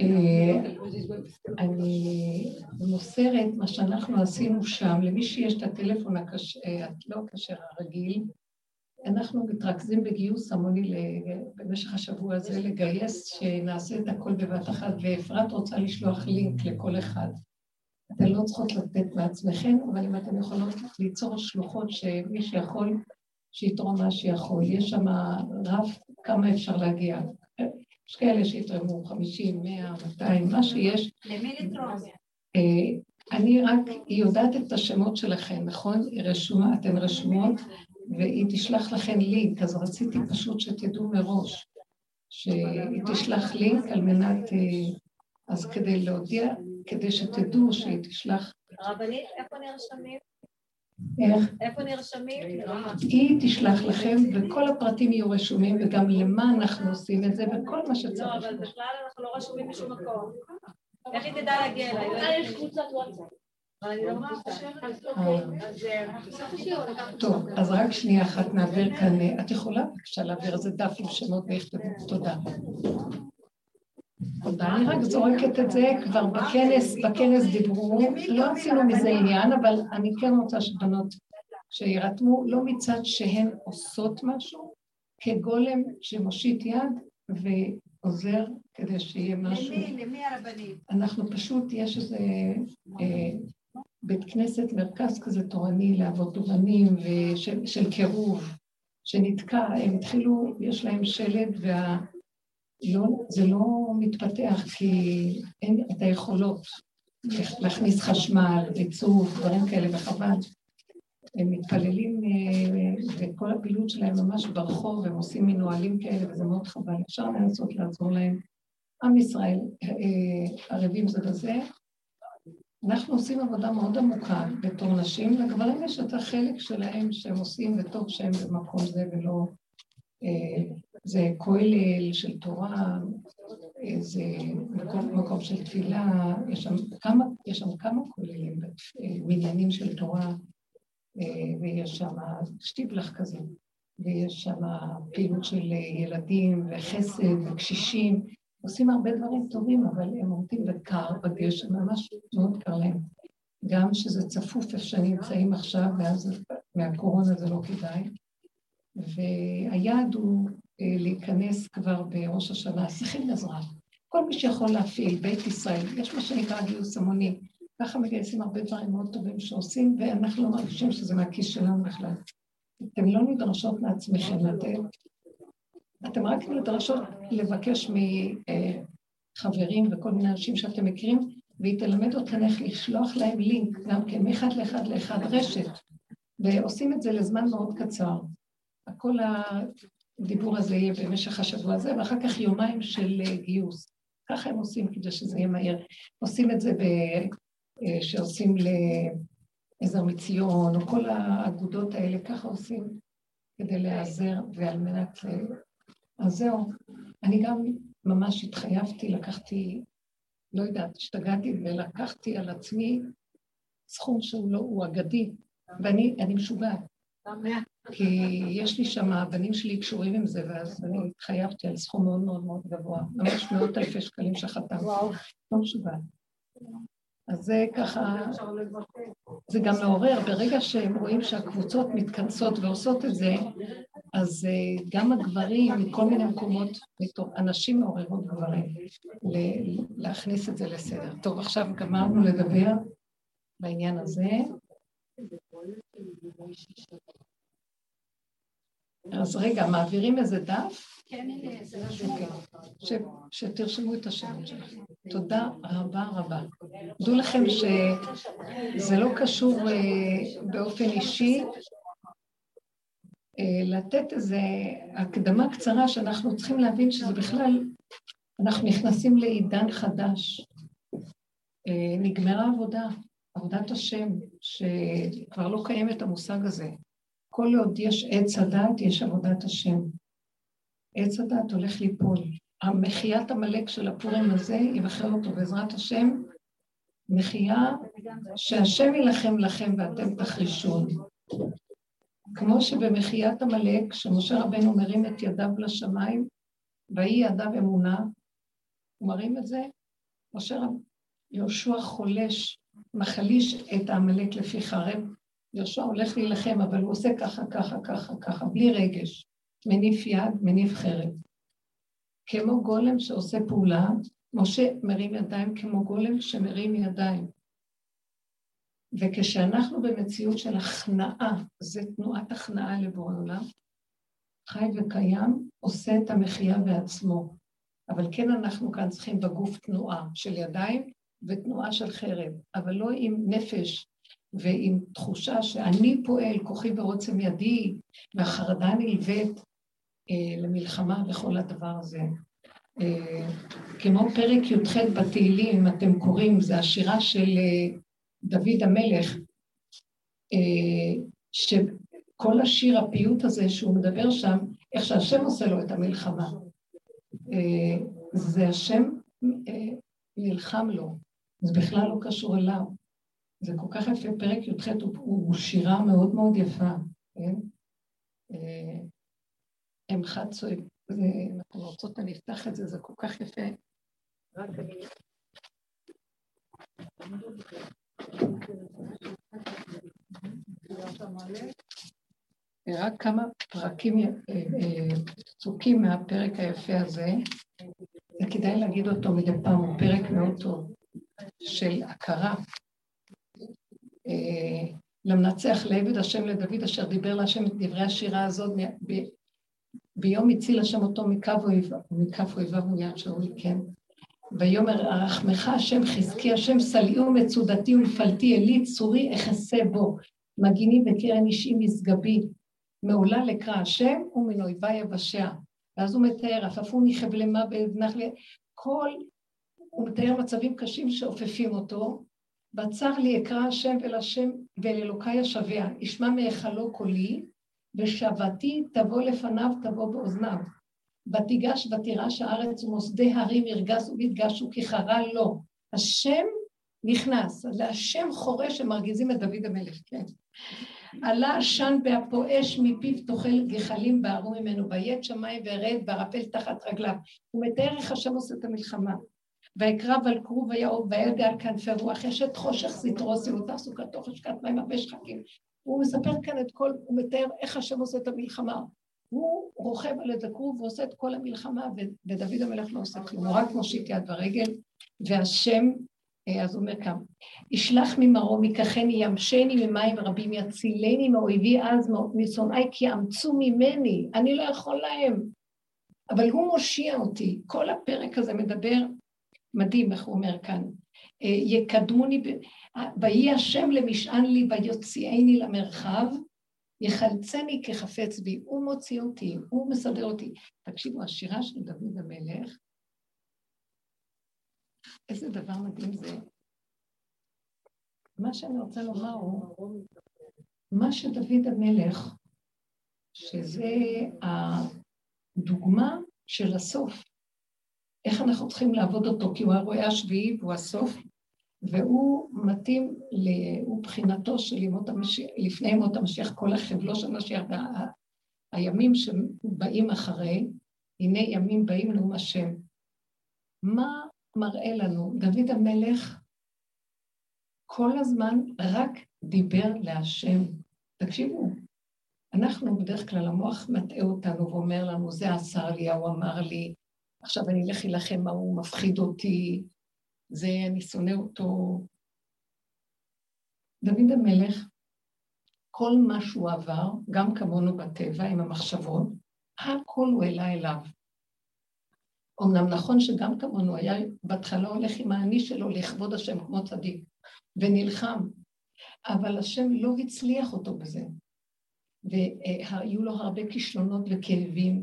אה, אני מוסרת מה שאנחנו עשינו שם, למי שיש את הטלפון הקשה, אה, הכשר הרגיל, אנחנו מתרכזים בגיוס המוני במשך השבוע הזה לגייס שנעשה את הכל בבת אחת, ואפרת רוצה לשלוח לינק לכל אחד. אתן לא צריכות לתת מעצמכם, אבל אם אתן יכולות ליצור שלוחות שמי שיכול, שיתרום מה שיכול. יש שם רף כמה אפשר להגיע. יש כאלה שיתרמו 50, 100, 200, מה שיש. למי לתרום? אה, אני רק, היא יודעת את השמות שלכם, נכון? היא רשומה, אתן רשומות, והיא תשלח לכם לינק, אז רציתי פשוט שתדעו מראש, שהיא תשלח לינק על מנת, אה, אז כדי להודיע, כדי שתדעו שהיא תשלח... רבנית, איפה נרשמים? איך? איפה נרשמים? היא תשלח לכם, וכל הפרטים יהיו רשומים, וגם למה אנחנו עושים את זה, וכל מה שצריך. לא, אבל בכלל אנחנו לא רשומים בשום מקום. איך היא תדע להגיע אליי? יש קבוצת וואטסאפ. לא אה. טוב, אז רק שנייה אחת נעביר כאן, את יכולה בבקשה להעביר איזה דף עם שמות ויכתבו, תודה. אני רק זורקת את זה, כבר בכנס, בכנס דיברו, לא עשינו מזה עניין, אבל אני כן רוצה שבנות שירתמו, לא מצד שהן עושות משהו, כגולם שמושיט יד ועוזר כדי שיהיה משהו. למי, למי הרבנים? אנחנו פשוט, יש איזה אה, בית כנסת, מרכז כזה תורני לאבות ובנים ושל קירוב, שנתקע, הם התחילו, יש להם שלד וה... לא, זה לא מתפתח כי אין את היכולות להכניס חשמל, ריצוף, דברים כאלה, וחבל. הם מתפללים אה, וכל הפעילות שלהם ממש ברחוב, הם עושים מנוהלים כאלה, וזה מאוד חבל. אפשר לנסות לעזור להם. עם ישראל אה, ערבים זה בזה. אנחנו עושים עבודה מאוד עמוקה בתור נשים, לגברים יש את החלק שלהם שהם עושים, וטוב שהם במקום זה ולא אה, זה כולל של תורה, זה מקום, מקום של תפילה, יש שם כמה, יש שם כמה כוללים, מניינים של תורה, ויש שם שטיבלח כזה, ויש שם פעילות של ילדים וחסד וחסישים, עושים הרבה דברים טובים, אבל הם עומדים בקר, בגשם, ממש מאוד קר להם. גם שזה צפוף איפה שנמצאים עכשיו, ואז מהקורונה זה לא כדאי. והיעד הוא אה, להיכנס כבר בראש השנה, צריכים עזרה. כל מי שיכול להפעיל, בית ישראל, יש מה שנקרא גיוס המוני, ככה מגייסים הרבה דברים מאוד טובים שעושים, ואנחנו לא מרגישים שזה מהכיס שלנו בכלל. אתם לא נדרשות מעצמכם, אתם, אתם רק נדרשות לבקש מחברים וכל מיני אנשים שאתם מכירים, והיא תלמד אתכם איך לשלוח להם לינק, גם כן, מאחד לאחד לאחד רשת, ועושים את זה לזמן מאוד קצר. כל הדיבור הזה יהיה במשך השבוע הזה, ואחר כך יומיים של אה, גיוס. ככה הם עושים כדי שזה יהיה מהר. עושים את זה ב... אה, שעושים לעזר מציון, או כל האגודות האלה, ככה עושים כדי להיעזר ועל מנת... אז זהו. אני גם ממש התחייבתי, לקחתי, לא יודעת, השתגעתי ולקחתי על עצמי סכום שהוא לא, הוא אגדי, ואני משוגעת. כי יש לי שם, הבנים שלי קשורים עם זה, ואז אני התחייבתי על סכום מאוד מאוד מאוד גבוה, ממש מאות אלפי שקלים שחתמתי. לא משוגע. אז זה ככה, זה גם מעורר, ברגע שהם רואים שהקבוצות מתכנסות ועושות את זה, אז אה, גם הגברים מכל מיני מקומות, אנשים מעוררות גברים, להכניס את זה לסדר. טוב, עכשיו גמרנו לדבר בעניין הזה. אז רגע, מעבירים איזה דף? כן. שתרשמו את השם שלכם. תודה רבה רבה. דעו לכם שזה לא קשור אה, באופן אישי, אה, לתת איזו הקדמה קצרה שאנחנו צריכים להבין שזה בכלל, אנחנו נכנסים לעידן חדש. אה, נגמרה עבודה, עבודת השם, שכבר לא קיימת המושג הזה. כל עוד יש עץ הדת, יש עבודת השם. עץ הדת הולך ליפול. המחיית עמלק של הפורים הזה, יבחר אותו בעזרת השם, מחייה שהשם יילחם לכם ואתם תחרישון. כמו שבמחיית עמלק, שמשה רבנו מרים את ידיו לשמיים, ויהי ידיו אמונה, הוא מרים את זה, משה רב, יהושע חולש, מחליש את העמלק לפי חרב, יהושע הולך להילחם, אבל הוא עושה ככה, ככה, ככה, ככה, בלי רגש. מניף יד, מניף חרב. כמו גולם שעושה פעולה, משה מרים ידיים כמו גולם שמרים ידיים. וכשאנחנו במציאות של הכנעה, זה תנועת הכנעה לבורא עולם, חי וקיים, עושה את המחיה בעצמו. אבל כן אנחנו כאן צריכים בגוף תנועה של ידיים ותנועה של חרב, אבל לא עם נפש ועם תחושה שאני פועל, כוחי ורוצם ידי, והחרדה נלווית אה, למלחמה וכל הדבר הזה. אה, כמו פרק י"ח בתהילים, אם אתם קוראים, זו השירה של אה, דוד המלך, אה, שכל השיר, הפיוט הזה שהוא מדבר שם, איך שהשם עושה לו את המלחמה. אה, זה השם אה, נלחם לו, זה בכלל לא קשור אליו. זה כל כך יפה, פרק י"ח הוא, הוא שירה מאוד מאוד יפה, כן? הם חד צועק, אנחנו רוצות, אני אפתח את זה, זה כל כך יפה. רק אני... רק כמה פרקים, אה, אה, פסוקים מהפרק היפה הזה, וכדאי להגיד אותו מדי פעם, הוא פרק מאוד טוב, של הכרה. אה, למנצח לעבד השם לדוד אשר דיבר להשם את דברי השירה הזאת ביום הציל השם אותו מקו אויביו ומיד שאול כן. ויאמר ארחמך השם חזקי השם סליעו מצודתי ומפלתי אלי צורי אחסה בו. מגיני בקרן אישי משגבי מעולה לקרא השם ומן יבשע. ואז הוא מתאר עפפוני חבלי מוות נחלי כל הוא מתאר מצבים קשים שאופפים אותו בצר לי אקרא השם ואל השם ואל אלוקיי אשבע ישמע מהיכלו קולי ושבתי תבוא לפניו תבוא באוזניו ותיגש ותירש הארץ ומוסדי הרים ירגזו ויתגשו כי חרה לו. השם נכנס, להשם חורש שמרגיזים את דוד המלך, כן. עלה עשן באפו אש מפיו תאכל גחלים בערו ממנו, ויית שמיים וירד בערפל תחת רגליו. הוא מתאר איך השם עושה את המלחמה. ויקרב על כרוב ויאוב וידע על כנפי רוח אשת חושך סטרו סיבותיו סוכתו חשקת מים הרבה שחקים. הוא מספר כאן את כל, הוא מתאר איך השם עושה את המלחמה. הוא רוכב על איזה כרוב ועושה את כל המלחמה, ודוד המלך לא עושה כלום, הוא רק מושיט יד ברגל, והשם, אה, אז הוא אומר כאן, ישלח ממרום, ייקחני, ימשני ממים רבים, יצילני מאויבי אז, משונאי, כי יאמצו ממני, אני לא יכול להם. אבל הוא מושיע אותי. כל הפרק הזה מדבר, מדהים איך הוא אומר כאן, אה, יקדמוני, ויהי השם למשען לי ויוציאני למרחב, יחלצני כחפץ בי, הוא מוציא אותי, הוא מסדר אותי. תקשיבו, השירה של דוד המלך, איזה דבר מדהים זה. מה שאני רוצה לומר הוא, מה שדוד המלך, שזה הדוגמה של הסוף, איך אנחנו צריכים לעבוד אותו, כי הוא הרועה השביעי והוא הסוף, והוא מתאים, הוא בחינתו של ימות המשיח, לפני ימות המשיח, כל החבלו של המשיח, והימים שבאים אחרי, הנה ימים באים נאום השם. מה מראה לנו? דוד המלך כל הזמן רק דיבר להשם. תקשיבו, אנחנו בדרך כלל, המוח מטעה אותנו ואומר לנו, זה עשר לי, ההוא אמר לי, עכשיו אני אלך להילחם, ההוא מפחיד אותי, זה, אני שונא אותו. דוד המלך, כל מה שהוא עבר, גם כמונו בטבע עם המחשבות, הכל הוא העלה אליו. אמנם נכון שגם כמונו היה בהתחלה הולך עם האני שלו לכבוד השם כמו צדיק, ונלחם, אבל השם לא הצליח אותו בזה. והיו לו הרבה כישלונות וכאבים,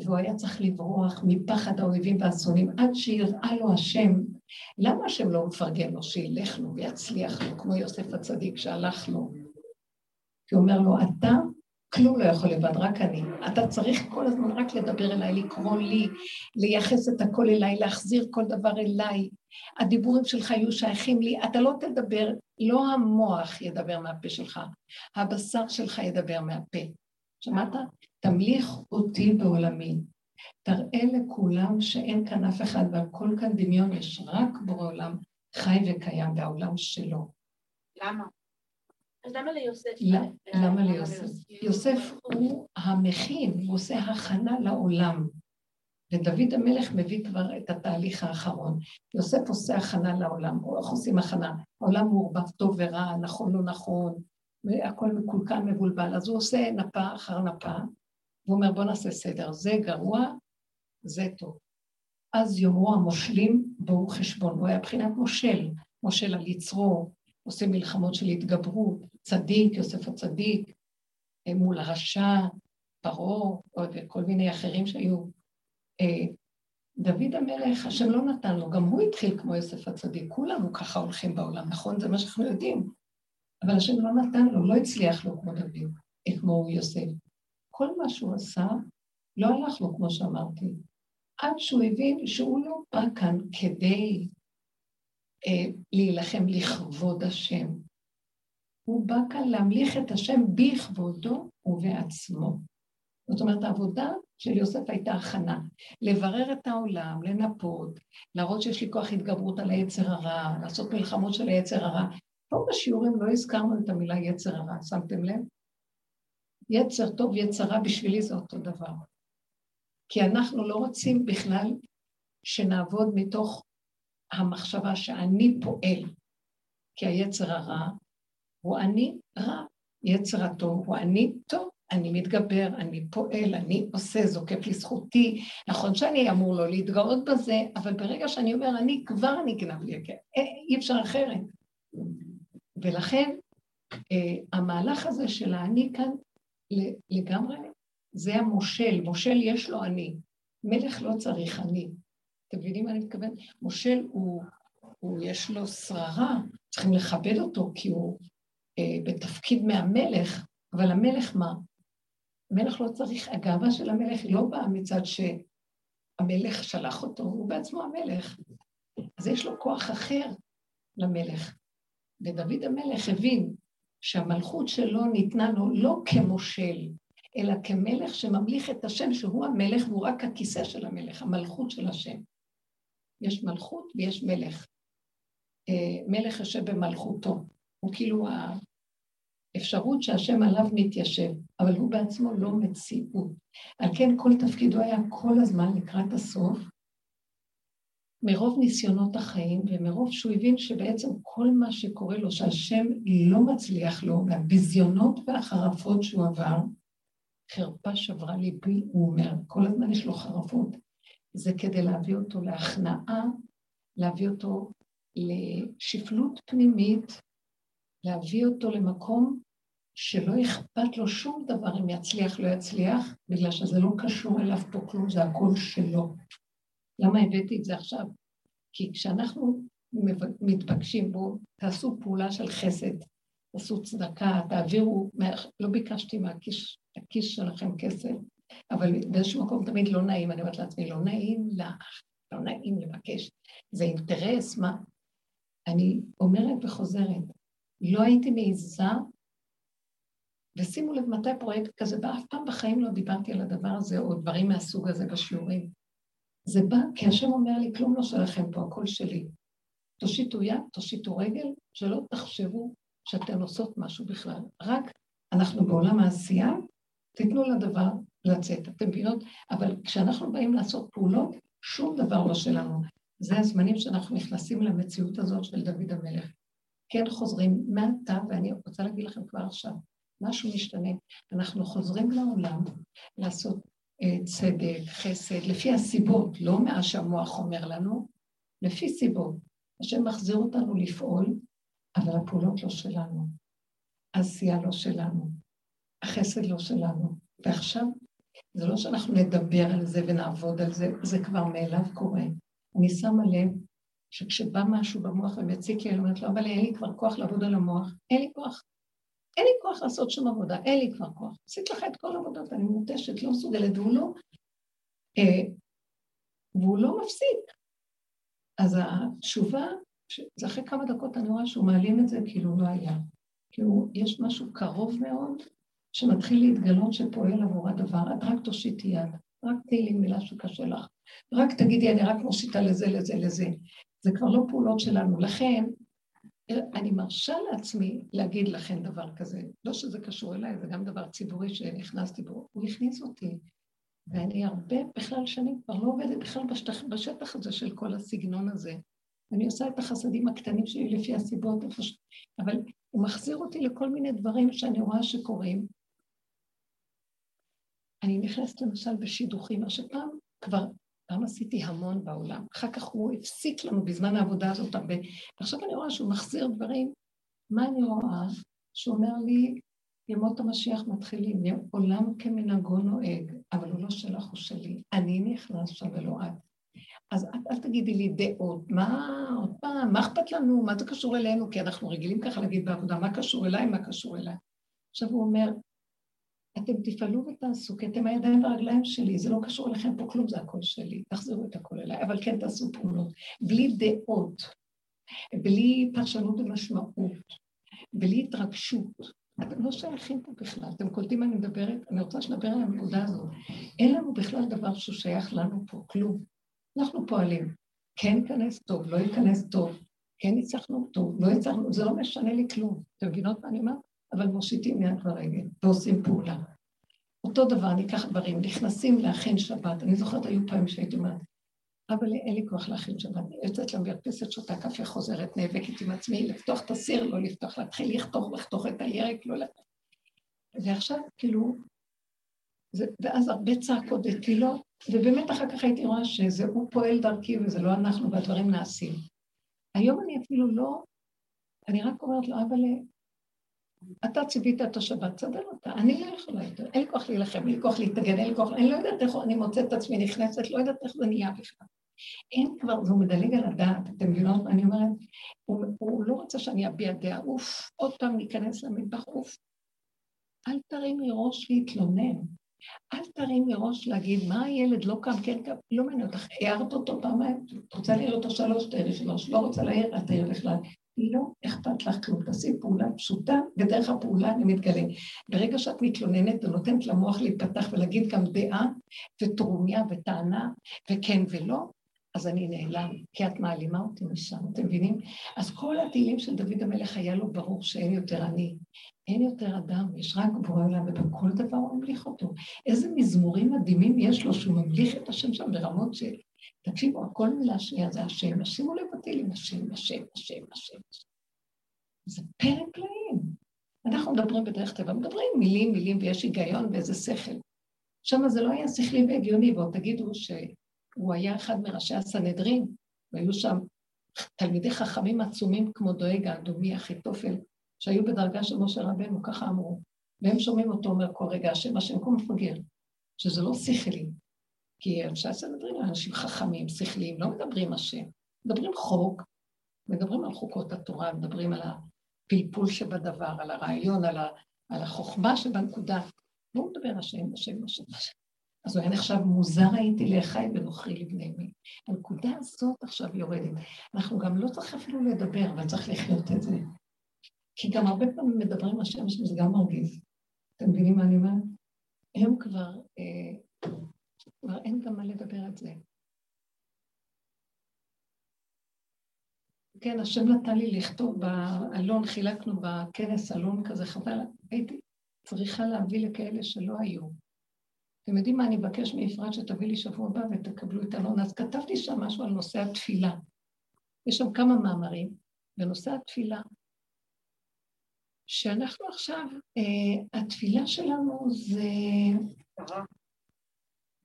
והוא היה צריך לברוח מפחד האויבים והשונאים, עד שיראה לו השם. למה השם לא מפרגן לו שילך לו ויצליח לו, כמו יוסף הצדיק שהלך לו? כי הוא אומר לו, אתה כלום לא יכול לבד, רק אני. אתה צריך כל הזמן רק לדבר אליי, לקרוא לי, לייחס את הכל אליי, להחזיר כל דבר אליי. הדיבורים שלך יהיו שייכים לי, אתה לא תדבר, לא המוח ידבר מהפה שלך, הבשר שלך ידבר מהפה. שמעת? תמליך אותי בעולמי. תראה לכולם שאין כאן אף אחד והכל כאן דמיון, יש רק בורא עולם חי וקיים בעולם שלו. למה? אז למה ליוסף? למה ליוסף? יוסף הוא המכין, הוא עושה הכנה לעולם. ודוד המלך מביא כבר את התהליך האחרון. יוסף עושה הכנה לעולם, איך עושים הכנה? העולם מעורבב טוב ורע, נכון לא נכון, הכל מקולקל, מבולבל, אז הוא עושה נפה אחר נפה, והוא אומר בוא נעשה סדר, זה גרוע, זה טוב. אז יאמרו המושלים בואו חשבון, הוא היה מבחינת מושל, מושל על יצרו, עושה מלחמות של התגברות, צדיק, יוסף הצדיק, מול הרשע, פרעה, וכל מיני אחרים שהיו. אה, דוד המלך, השם לא נתן לו, גם הוא התחיל כמו יוסף הצדיק, כולנו ככה הולכים בעולם, נכון? זה מה שאנחנו יודעים. אבל השם לא נתן לו, לא הצליח לו כמו דוד, אה, כמו יוסף. כל מה שהוא עשה, לא הלך לו, כמו שאמרתי. עד שהוא הבין שהוא לא בא כאן כדי אה, להילחם לכבוד השם. הוא בא כאן להמליך את השם בכבודו ובעצמו. זאת אומרת, העבודה של יוסף הייתה הכנה, לברר את העולם, לנפות, להראות שיש לי כוח התגברות על היצר הרע, לעשות מלחמות של היצר הרע. פה בשיעורים לא הזכרנו את המילה יצר הרע, שמתם לב? יצר טוב, יצר רע, בשבילי זה אותו דבר. כי אנחנו לא רוצים בכלל שנעבוד מתוך המחשבה שאני פועל, כי היצר הרע הוא אני רע, יצר הטוב הוא אני טוב, אני מתגבר, אני פועל, אני עושה, זוקף לזכותי. נכון שאני אמור לא להתגאות בזה, אבל ברגע שאני אומר, אני כבר נגנב לי, אה, אי אפשר אחרת. ולכן אה, המהלך הזה של האני כאן לגמרי, זה המושל, מושל יש לו אני, מלך לא צריך אני. אתם מבינים מה אני מתכוון? מושל הוא, הוא יש לו שררה, צריכים לכבד אותו כי הוא אה, בתפקיד מהמלך, אבל המלך מה? המלך לא צריך, הגאווה של המלך היא לא באה מצד שהמלך שלח אותו, הוא בעצמו המלך. אז יש לו כוח אחר למלך. ודוד המלך הבין שהמלכות שלו ניתנה לו לא כמושל, אלא כמלך שממליך את השם, שהוא המלך והוא רק הכיסא של המלך, המלכות של השם. יש מלכות ויש מלך. אה, מלך יושב במלכותו. הוא כאילו האפשרות שהשם עליו מתיישב, אבל הוא בעצמו לא מציאות. על כן כל תפקידו היה כל הזמן לקראת הסוף, מרוב ניסיונות החיים ומרוב שהוא הבין שבעצם כל מה שקורה לו, שהשם לא מצליח לו, והביזיונות והחרפות שהוא עבר, חרפה שברה ליבי, הוא אומר, כל הזמן יש לו חרפות. זה כדי להביא אותו להכנעה, להביא אותו לשפלות פנימית, להביא אותו למקום שלא אכפת לו שום דבר אם יצליח, לא יצליח, בגלל שזה לא קשור אליו פה כלום, זה הכל שלו. למה הבאתי את זה עכשיו? כי כשאנחנו מתבקשים בו, תעשו פעולה של חסד, תעשו צדקה, תעבירו, לא ביקשתי מהכיס שלכם כסף, אבל באיזשהו מקום תמיד לא נעים, אני אומרת לעצמי, לא נעים לך, לא נעים לבקש, זה אינטרס, מה? אני אומרת וחוזרת, לא הייתי מעיזה, ושימו לב מתי פרויקט כזה בא, אף פעם בחיים לא דיברתי על הדבר הזה, או דברים מהסוג הזה בשיעורים. זה בא כי השם אומר לי, כלום לא שלכם פה, הכל שלי. תושיטו יד, תושיטו רגל, שלא תחשבו שאתן עושות משהו בכלל. רק אנחנו בעולם העשייה, תיתנו לדבר לצאת, אתם מבינות? אבל כשאנחנו באים לעשות פעולות, שום דבר לא שלנו. זה הזמנים שאנחנו נכנסים למציאות הזאת של דוד המלך. כן חוזרים מעתה, ואני רוצה להגיד לכם כבר עכשיו, משהו משתנה. אנחנו חוזרים לעולם לעשות אה, צדק, חסד, לפי הסיבות, לא מה שהמוח אומר לנו, לפי סיבות. השם מחזיר אותנו לפעול, אבל הפעולות לא שלנו. העשייה לא שלנו. החסד לא שלנו. ועכשיו, זה לא שאנחנו נדבר על זה ונעבוד על זה, זה כבר מאליו קורה. אני שמה לב שכשבא משהו במוח ומציק לי, אני אומרת לו, אבל אין לי כבר כוח לעבוד על המוח, אין לי כוח. אין לי כוח לעשות שום עבודה, אין לי כבר כוח. עשית לך את כל העבודות, אני מותשת, לא מסוגלת, והוא לא, אה, והוא לא מפסיק. אז התשובה, זה אחרי כמה דקות אני רואה שהוא מעלים את זה כאילו לא היה. כאילו, יש משהו קרוב מאוד שמתחיל להתגלות שפועל עבור הדבר, את רק תושיטי יד. רק תהיי לי מילה שקשה לך. רק תגידי, אני רק מושיטה לזה, לזה, לזה. זה כבר לא פעולות שלנו. לכן, אני מרשה לעצמי להגיד לכם דבר כזה. לא שזה קשור אליי, זה גם דבר ציבורי שנכנסתי בו. הוא הכניס אותי. ואני הרבה, בכלל שנים כבר לא עובדת בכלל בשטח, בשטח הזה של כל הסגנון הזה. אני עושה את החסדים הקטנים שלי לפי הסיבות, אבל הוא מחזיר אותי לכל מיני דברים שאני רואה שקורים. אני נכנסת למשל בשידוכים, מה שפעם כבר, פעם עשיתי המון בעולם. אחר כך הוא הפסיק לנו בזמן העבודה הזאת הרבה. ועכשיו אני רואה שהוא מחזיר דברים. מה אני רואה? שהוא אומר לי, ימות המשיח מתחילים, עולם כמנהגו נוהג, אבל הוא לא שלך, הוא שלי. אני נכנס שם ולא את. אז אל, אל תגידי לי דעות, מה, עוד פעם, מה אכפת לנו, מה זה קשור אלינו? כי אנחנו רגילים ככה להגיד בעבודה, מה קשור אליי, מה קשור אליי. עכשיו הוא אומר, אתם תפעלו ותעשו, כי אתם הידיים והרגליים שלי, זה לא קשור אליכם פה כלום, זה הכל שלי, תחזירו את הכל אליי, אבל כן תעשו פעולות, בלי דעות, בלי פרשנות ומשמעות, בלי התרגשות. אתם לא שייכים פה בכלל, אתם קולטים מה אני מדברת? אני רוצה שנדבר על הנקודה הזאת. אין לנו בכלל דבר שהוא שייך לנו פה, כלום. אנחנו פועלים. כן ייכנס טוב, לא ייכנס טוב, כן הצלחנו טוב, לא הצלחנו, זה לא משנה לי כלום. אתם מבינות מה אני אומרת? אבל מושיטים יד ברגל ועושים פעולה. אותו דבר, אני אקח דברים, נכנסים להכין שבת. אני זוכרת, היו פעמים שהייתי אומרת, אבל אין לי כוח להכין שבת. אני יוצאת למרפסת, שותה קפה, חוזרת, נאבקת עם עצמי, לפתוח את הסיר, לא לפתוח, להתחיל לכתוב, לחתוך את הירק, לא לפתוח. ועכשיו, כאילו, זה, ואז הרבה צעקות ותפילות, ובאמת אחר כך הייתי רואה שזה הוא פועל דרכי וזה לא אנחנו והדברים נעשים. היום אני אפילו לא, אני רק אומרת לו, אבל אתה ציווית את השבת, תסדר אותה, אני לא יכולה יותר, אין לי כוח להילחם, אין לי כוח להתאגן, אין לי כוח, אני לא יודעת איך אני מוצאת את עצמי נכנסת, לא יודעת איך זה נהיה בכלל. אין כבר, זה מדלג על הדעת, אתם מבינות? אני אומרת, הוא, הוא לא רוצה שאני אביע דעה, אוף, עוד פעם ניכנס למטבח, אוף. אל תרימי ראש להתלונן. אל תרימי ראש להגיד, מה הילד לא קם, כן קם, לא מעניין אותך, הערת אותו פעמיים, את רוצה להעיר אותו שלוש, תעירי שלוש, לא רוצה להעיר, אל תעיר בכלל. לא אכפת לך כלום, תעשי פעולה פשוטה, ודרך הפעולה אני מתגלה. ברגע שאת מתלוננת ונותנת למוח להיפתח ולהגיד גם דעה וטרומיה וטענה וכן ולא, אז אני נעלם, כי את מעלימה אותי משם, אתם מבינים? אז כל התהילים של דוד המלך היה לו ברור שאין יותר אני, אין יותר אדם, יש רק בורא עולם, ובכל דבר הוא ממליך אותו. איזה מזמורים מדהימים יש לו שהוא ממליך את השם שם ברמות ש... תקשיבו, הכל מילה שנייה זה השם, שימו לב בתהילים, השם, השם, השם, השם. זה פרק פלאים. אנחנו מדברים בדרך טבע, מדברים מילים, מילים, ויש היגיון ואיזה שכל. שם זה לא היה שכלי והגיוני, ועוד תגידו שהוא היה אחד מראשי הסנהדרין, והיו שם תלמידי חכמים עצומים כמו דואג האדומי, אחיתופל, שהיו בדרגה של משה רבנו, ככה אמרו. והם שומעים אותו אומר כל רגע, השם, השם, כמו מפגר, שזה לא שכלי. כי אנשי הסנהדרין אנשים חכמים, שכליים, לא מדברים השם. מדברים חוק, מדברים על חוקות התורה, מדברים על הפלפול שבדבר, על הרעיון, על, ה, על החוכמה שבנקודה. לא מדבר השם, השם, השם, השם. אז הוא היה נחשב מוזר הייתי לאחי ונוכרי לבני מי. הנקודה הזאת עכשיו יורדת. אנחנו גם לא צריך אפילו לדבר, אבל צריך לחיות את זה. כי גם הרבה פעמים מדברים השם, שזה גם מרגיז. אתם מבינים מה אני אומרת? הם כבר, אה, כבר אין גם מה לדבר על זה. כן, השם נתן לי לכתוב באלון, חילקנו בכנס אלון כזה, חבל, הייתי צריכה להביא לכאלה שלא היו. אתם יודעים מה, אני אבקש מאפרת שתביא לי שבוע הבא ותקבלו את אלון. אז כתבתי שם משהו על נושא התפילה. יש שם כמה מאמרים בנושא התפילה, שאנחנו עכשיו, אה, התפילה שלנו זה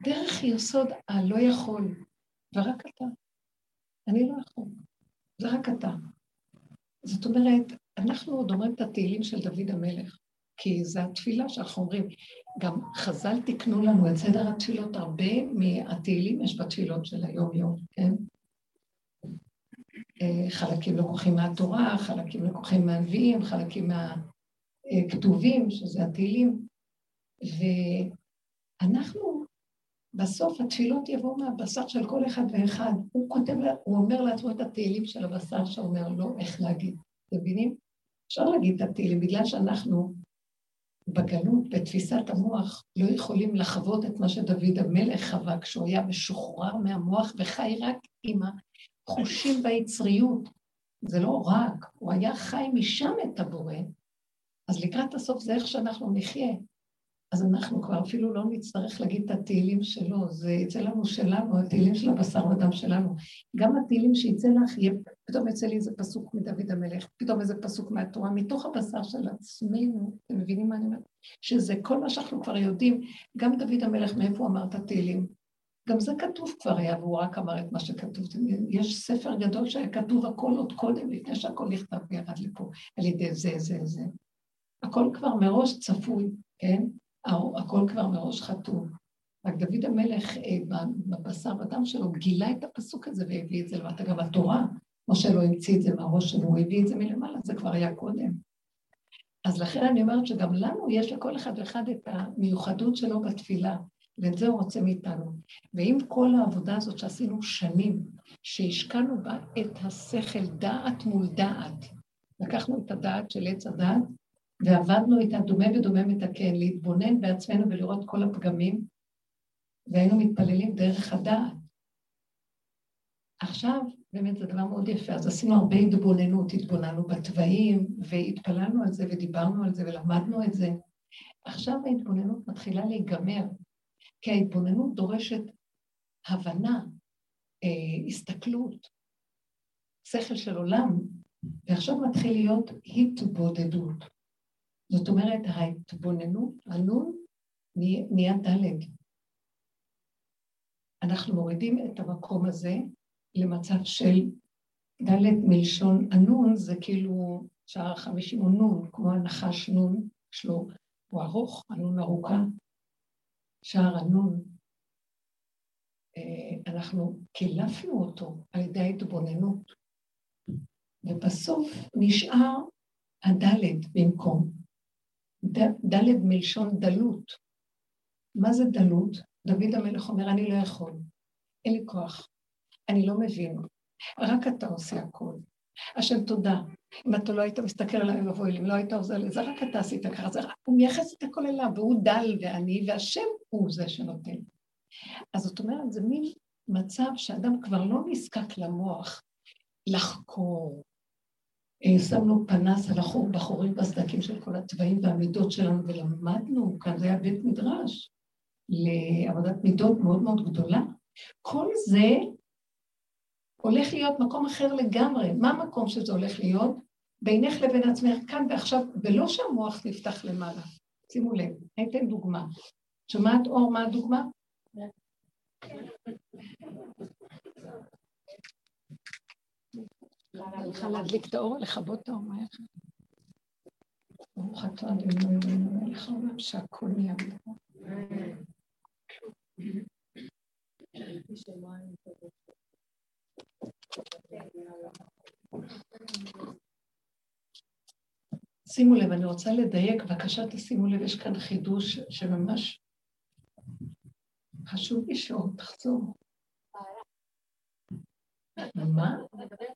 דרך יסוד הלא יכול, ורק אתה. אני לא יכול, זה רק אתה. זאת אומרת, אנחנו עוד אומרים את התהילים של דוד המלך, כי זו התפילה שאנחנו אומרים. גם חז"ל תיקנו לנו את סדר התפילות, הרבה מהתהילים יש בתפילות של היום-יום, כן? אה, חלקים לקוחים מהתורה, חלקים לקוחים מהנביאים, חלקים מהכתובים, שזה התהילים. ואנחנו, בסוף התפילות יבואו מהבשר של כל אחד ואחד. הוא כותב, הוא אומר לעצמו את התהילים של הבשר שאומר לו איך להגיד. אתם מבינים? אפשר להגיד את התהילים, בגלל שאנחנו בגלות, בתפיסת המוח, לא יכולים לחוות את מה שדוד המלך חווה כשהוא היה משוחרר מהמוח וחי רק עם החושים והיצריות. זה לא רק, הוא היה חי משם את הבורא, אז לקראת הסוף זה איך שאנחנו נחיה. אז אנחנו כבר אפילו לא נצטרך להגיד את התהילים שלו, זה יצא לנו שלנו, התהילים של הבשר ודם שלנו. גם התהילים שיצא לך, יהיה, פתאום יצא לי איזה פסוק מדוד המלך, פתאום איזה פסוק מהתורה, מתוך הבשר של עצמנו, אתם מבינים מה אני אומרת? שזה כל מה שאנחנו כבר יודעים, גם דוד המלך, מאיפה הוא אמר את התהילים? גם זה כתוב כבר היה, והוא רק אמר את מה שכתוב. יש ספר גדול שהיה כתוב הכל עוד קודם, לפני שהכל נכתב וירד לפה, על ידי זה, זה, זה. הכל כבר מראש צפוי, כן? הכל כבר מראש חתום. רק דוד המלך אה, בבשר ודם שלו גילה את הפסוק הזה והביא את זה למטה. גם התורה, משה לא המציא את זה מהראש שלו, הוא הביא את זה מלמעלה, זה כבר היה קודם. אז לכן אני אומרת שגם לנו יש לכל אחד ואחד את המיוחדות שלו בתפילה, ואת זה הוא רוצה מאיתנו. ועם כל העבודה הזאת שעשינו שנים, שהשקענו בה את השכל דעת מול דעת, לקחנו את הדעת של עץ הדעת ועבדנו איתה דומה ודומה מתקן, להתבונן בעצמנו ולראות כל הפגמים, והיינו מתפללים דרך הדעת. עכשיו, באמת זה דבר מאוד יפה, אז עשינו הרבה התבוננות, התבוננו בתוואים, והתפללנו על זה ודיברנו על זה ולמדנו את זה. עכשיו ההתבוננות מתחילה להיגמר, כי ההתבוננות דורשת הבנה, אה, הסתכלות, שכל של עולם, ועכשיו מתחיל להיות התבודדות. זאת אומרת, ההתבוננות, הנון, נהיה ד'. אנחנו מורידים את המקום הזה למצב של ד' מלשון הנון, זה כאילו שער החמישים הוא נון, כמו הנחש נון, יש לו, הוא ארוך, הנון ארוכה, שער הנון. אה, אנחנו קילפנו אותו על ידי ההתבוננות, ובסוף נשאר הדלת במקום. ד' מלשון דלות. מה זה דלות? דוד המלך אומר, אני לא יכול, אין לי כוח, אני לא מבין, רק אתה עושה הכל. השם תודה. אם אתה לא היית מסתכל עליי ואבוי לי, אם לא היית עוזר לי, זה רק אתה עשית ככה, זה רק, הוא מייחס את הכל אליו, והוא דל ואני, והשם הוא זה שנותן. אז זאת אומרת, זה מין מצב שאדם כבר לא נזקק למוח לחקור, שמנו פנס על החור בחורים בסדקים של כל הצבעים והמידות שלנו, ולמדנו, כאן זה היה בית מדרש, לעבודת מידות מאוד מאוד גדולה. כל זה הולך להיות מקום אחר לגמרי. מה המקום שזה הולך להיות? בינך לבין עצמך, כאן ועכשיו, ולא שהמוח נפתח למעלה. שימו לב, אני אתן דוגמה. שומעת אור, מה הדוגמה? צריכה להדליק את האור, לכבות את האור, מה איך? ברוך אתה אדוני מלך העולם שהכל נהיה. שימו לב, אני רוצה לדייק, בבקשה תשימו לב, יש כאן חידוש שממש חשוב לי שעוד תחזור. מה?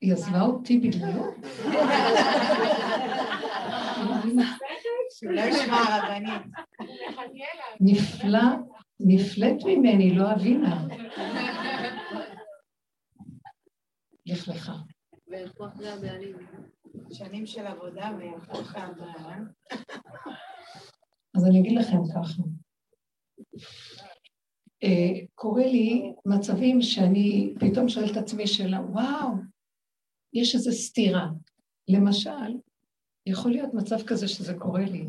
היא עזבה אותי בגללו? נפלא, נפלאת ממני, לא אבינה. לך לך. שנים של עבודה ויפה הבעיה. אז אני אגיד לכם ככה. אה, קורה לי מצבים שאני פתאום שואלת את עצמי שאלה, וואו, יש איזו סתירה. למשל, יכול להיות מצב כזה שזה קורה לי.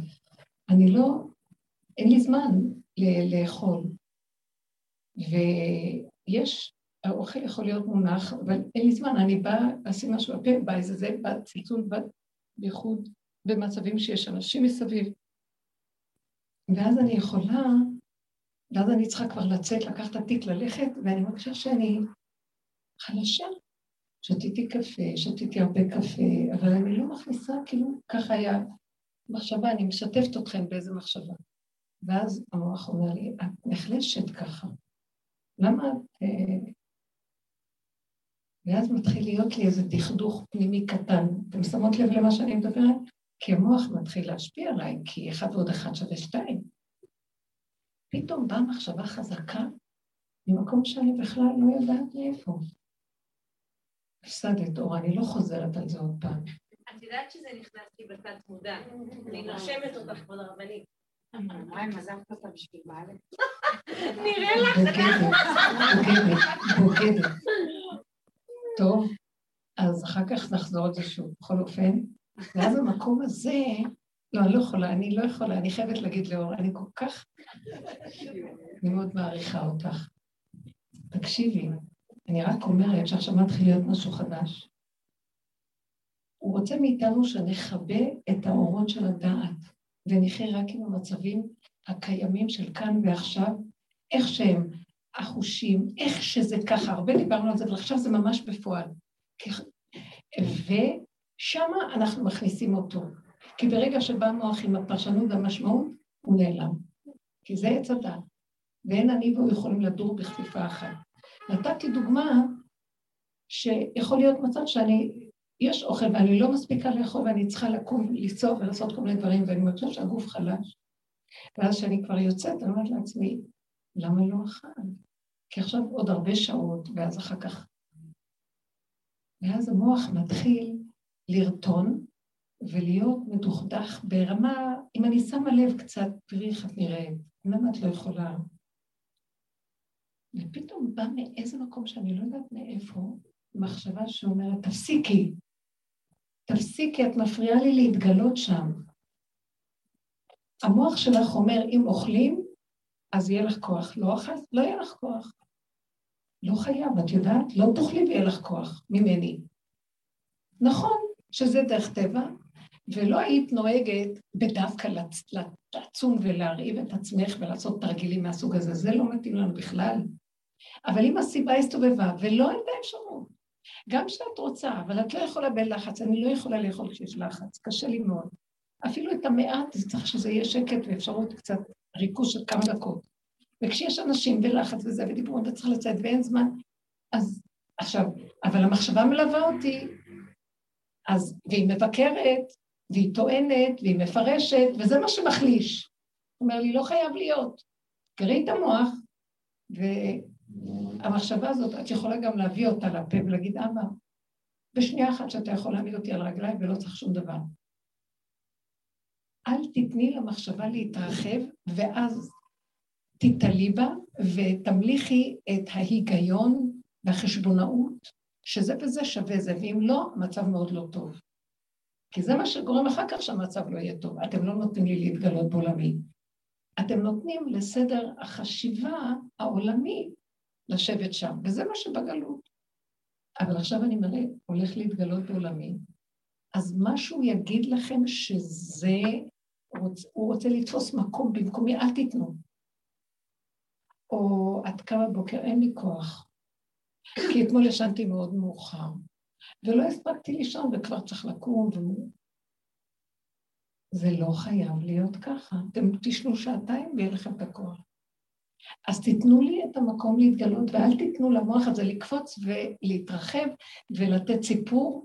אני לא, אין לי זמן לאכול. ויש, האוכל יכול להיות מונח, אבל אין לי זמן, אני באה לשים משהו בפה, באה איזה זה, באה צלצול, בייחוד במצבים שיש אנשים מסביב. ואז אני יכולה ואז אני צריכה כבר לצאת, לקחת התיק, ללכת, ואני מרגישה שאני חלשה. שתיתי קפה, שתיתי הרבה קפה, אבל אני לא מכניסה, כאילו, ככה היה מחשבה, אני משתפת אתכם באיזה מחשבה. ואז המוח אומר לי, את נחלשת ככה. למה את... אה, ואז מתחיל להיות לי איזה דכדוך פנימי קטן. אתם שמות לב למה שאני מדברת? כי המוח מתחיל להשפיע עליי, כי אחד ועוד אחד שווה שתיים. פתאום באה מחשבה חזקה ממקום שאני בכלל לא יודעת מאיפה. הפסדת אור, אני לא חוזרת על זה עוד פעם. את יודעת שזה נכנס לי בתת מודע, אני נושמת אותך, כבוד הרבנית. מה אם עזבת אותה בשביל בעלך? נראה לך. בוגדת, בוגדת, בוגדת. טוב, אז אחר כך נחזור על זה שוב. בכל אופן, ואז המקום הזה, לא, אני לא יכולה, אני לא יכולה, אני חייבת להגיד לאור, אני כל כך, אני מאוד מעריכה אותך. תקשיבי, אני רק אומרת שעכשיו מתחיל להיות משהו חדש. הוא רוצה מאיתנו שנחבא את האורות של הדעת, ונחיה רק עם המצבים הקיימים של כאן ועכשיו, איך שהם, החושים, איך שזה ככה, הרבה דיברנו על זה, אבל עכשיו זה ממש בפועל. ושם אנחנו מכניסים אותו. כי ברגע שבא מוח עם הפרשנות והמשמעות, הוא נעלם. כי זה עץ הדת. ואין אני והוא יכולים לדור בכפיפה אחת. נתתי דוגמה שיכול להיות מצב שאני, יש אוכל ואני לא מספיקה לאכול ואני צריכה לקום, לצעוק ולעשות כל מיני דברים, ואני מרגישה שהגוף חלש. ואז כשאני כבר יוצאת, אני אומרת לעצמי, למה לא אכל? כי עכשיו עוד הרבה שעות, ואז אחר כך... ואז המוח מתחיל לרטון ולהיות מדוכדך ברמה, אם אני שמה לב קצת, תראי איך את נראית, למה את לא יכולה? ופתאום בא מאיזה מקום שאני לא יודעת מאיפה, מחשבה שאומרת, תפסיקי, תפסיקי, את מפריעה לי להתגלות שם. המוח שלך אומר, אם אוכלים, אז יהיה לך כוח. לא אכלת, לא יהיה לך כוח. לא חייב, את יודעת? לא תאכלי ויהיה לך כוח ממני. נכון שזה דרך טבע, ולא היית נוהגת בדווקא לעצום ולהרעיב את עצמך ולעשות תרגילים מהסוג הזה, זה לא מתאים לנו בכלל. אבל אם הסיבה הסתובבה ולא הייתה אפשרות, גם כשאת רוצה, אבל את לא יכולה בלחץ, אני לא יכולה לאכול כשיש לחץ, קשה לי מאוד. אפילו את המעט, זה צריך שזה יהיה שקט ואפשרות קצת ריכוז של כמה דקות. וכשיש אנשים ולחץ וזה, ודיבורים וצריך לצאת ואין זמן, אז עכשיו, אבל המחשבה מלווה אותי, אז, והיא מבקרת, והיא טוענת, והיא מפרשת, וזה מה שמחליש. הוא אומר לי, לא חייב להיות. תראי את המוח, והמחשבה הזאת, את יכולה גם להביא אותה לפה ולהגיד, אבא, בשנייה אחת שאתה יכול להעמיד אותי על רגליים ולא צריך שום דבר. אל תתני למחשבה להתרחב, ואז תתעלי בה ותמליכי את ההיגיון והחשבונאות, שזה וזה שווה זה, ואם לא, המצב מאוד לא טוב. כי זה מה שגורם אחר כך שהמצב לא יהיה טוב. אתם לא נותנים לי להתגלות בעולמי. אתם נותנים לסדר החשיבה העולמי לשבת שם, וזה מה שבגלות. אבל עכשיו אני מראה, הולך להתגלות בעולמי, אז משהו יגיד לכם שזה, הוא רוצה לתפוס מקום במקומי, אל תיתנו. או עד כמה בוקר, אין לי כוח. כי אתמול ישנתי מאוד מאוחר, ולא הספקתי לישון וכבר צריך לקום. ו... זה לא חייב להיות ככה. אתם תשנו שעתיים ויהיה לכם את הכוח. אז תיתנו לי את המקום להתגלות, ואל תיתנו למוח הזה לקפוץ ולהתרחב ולתת סיפור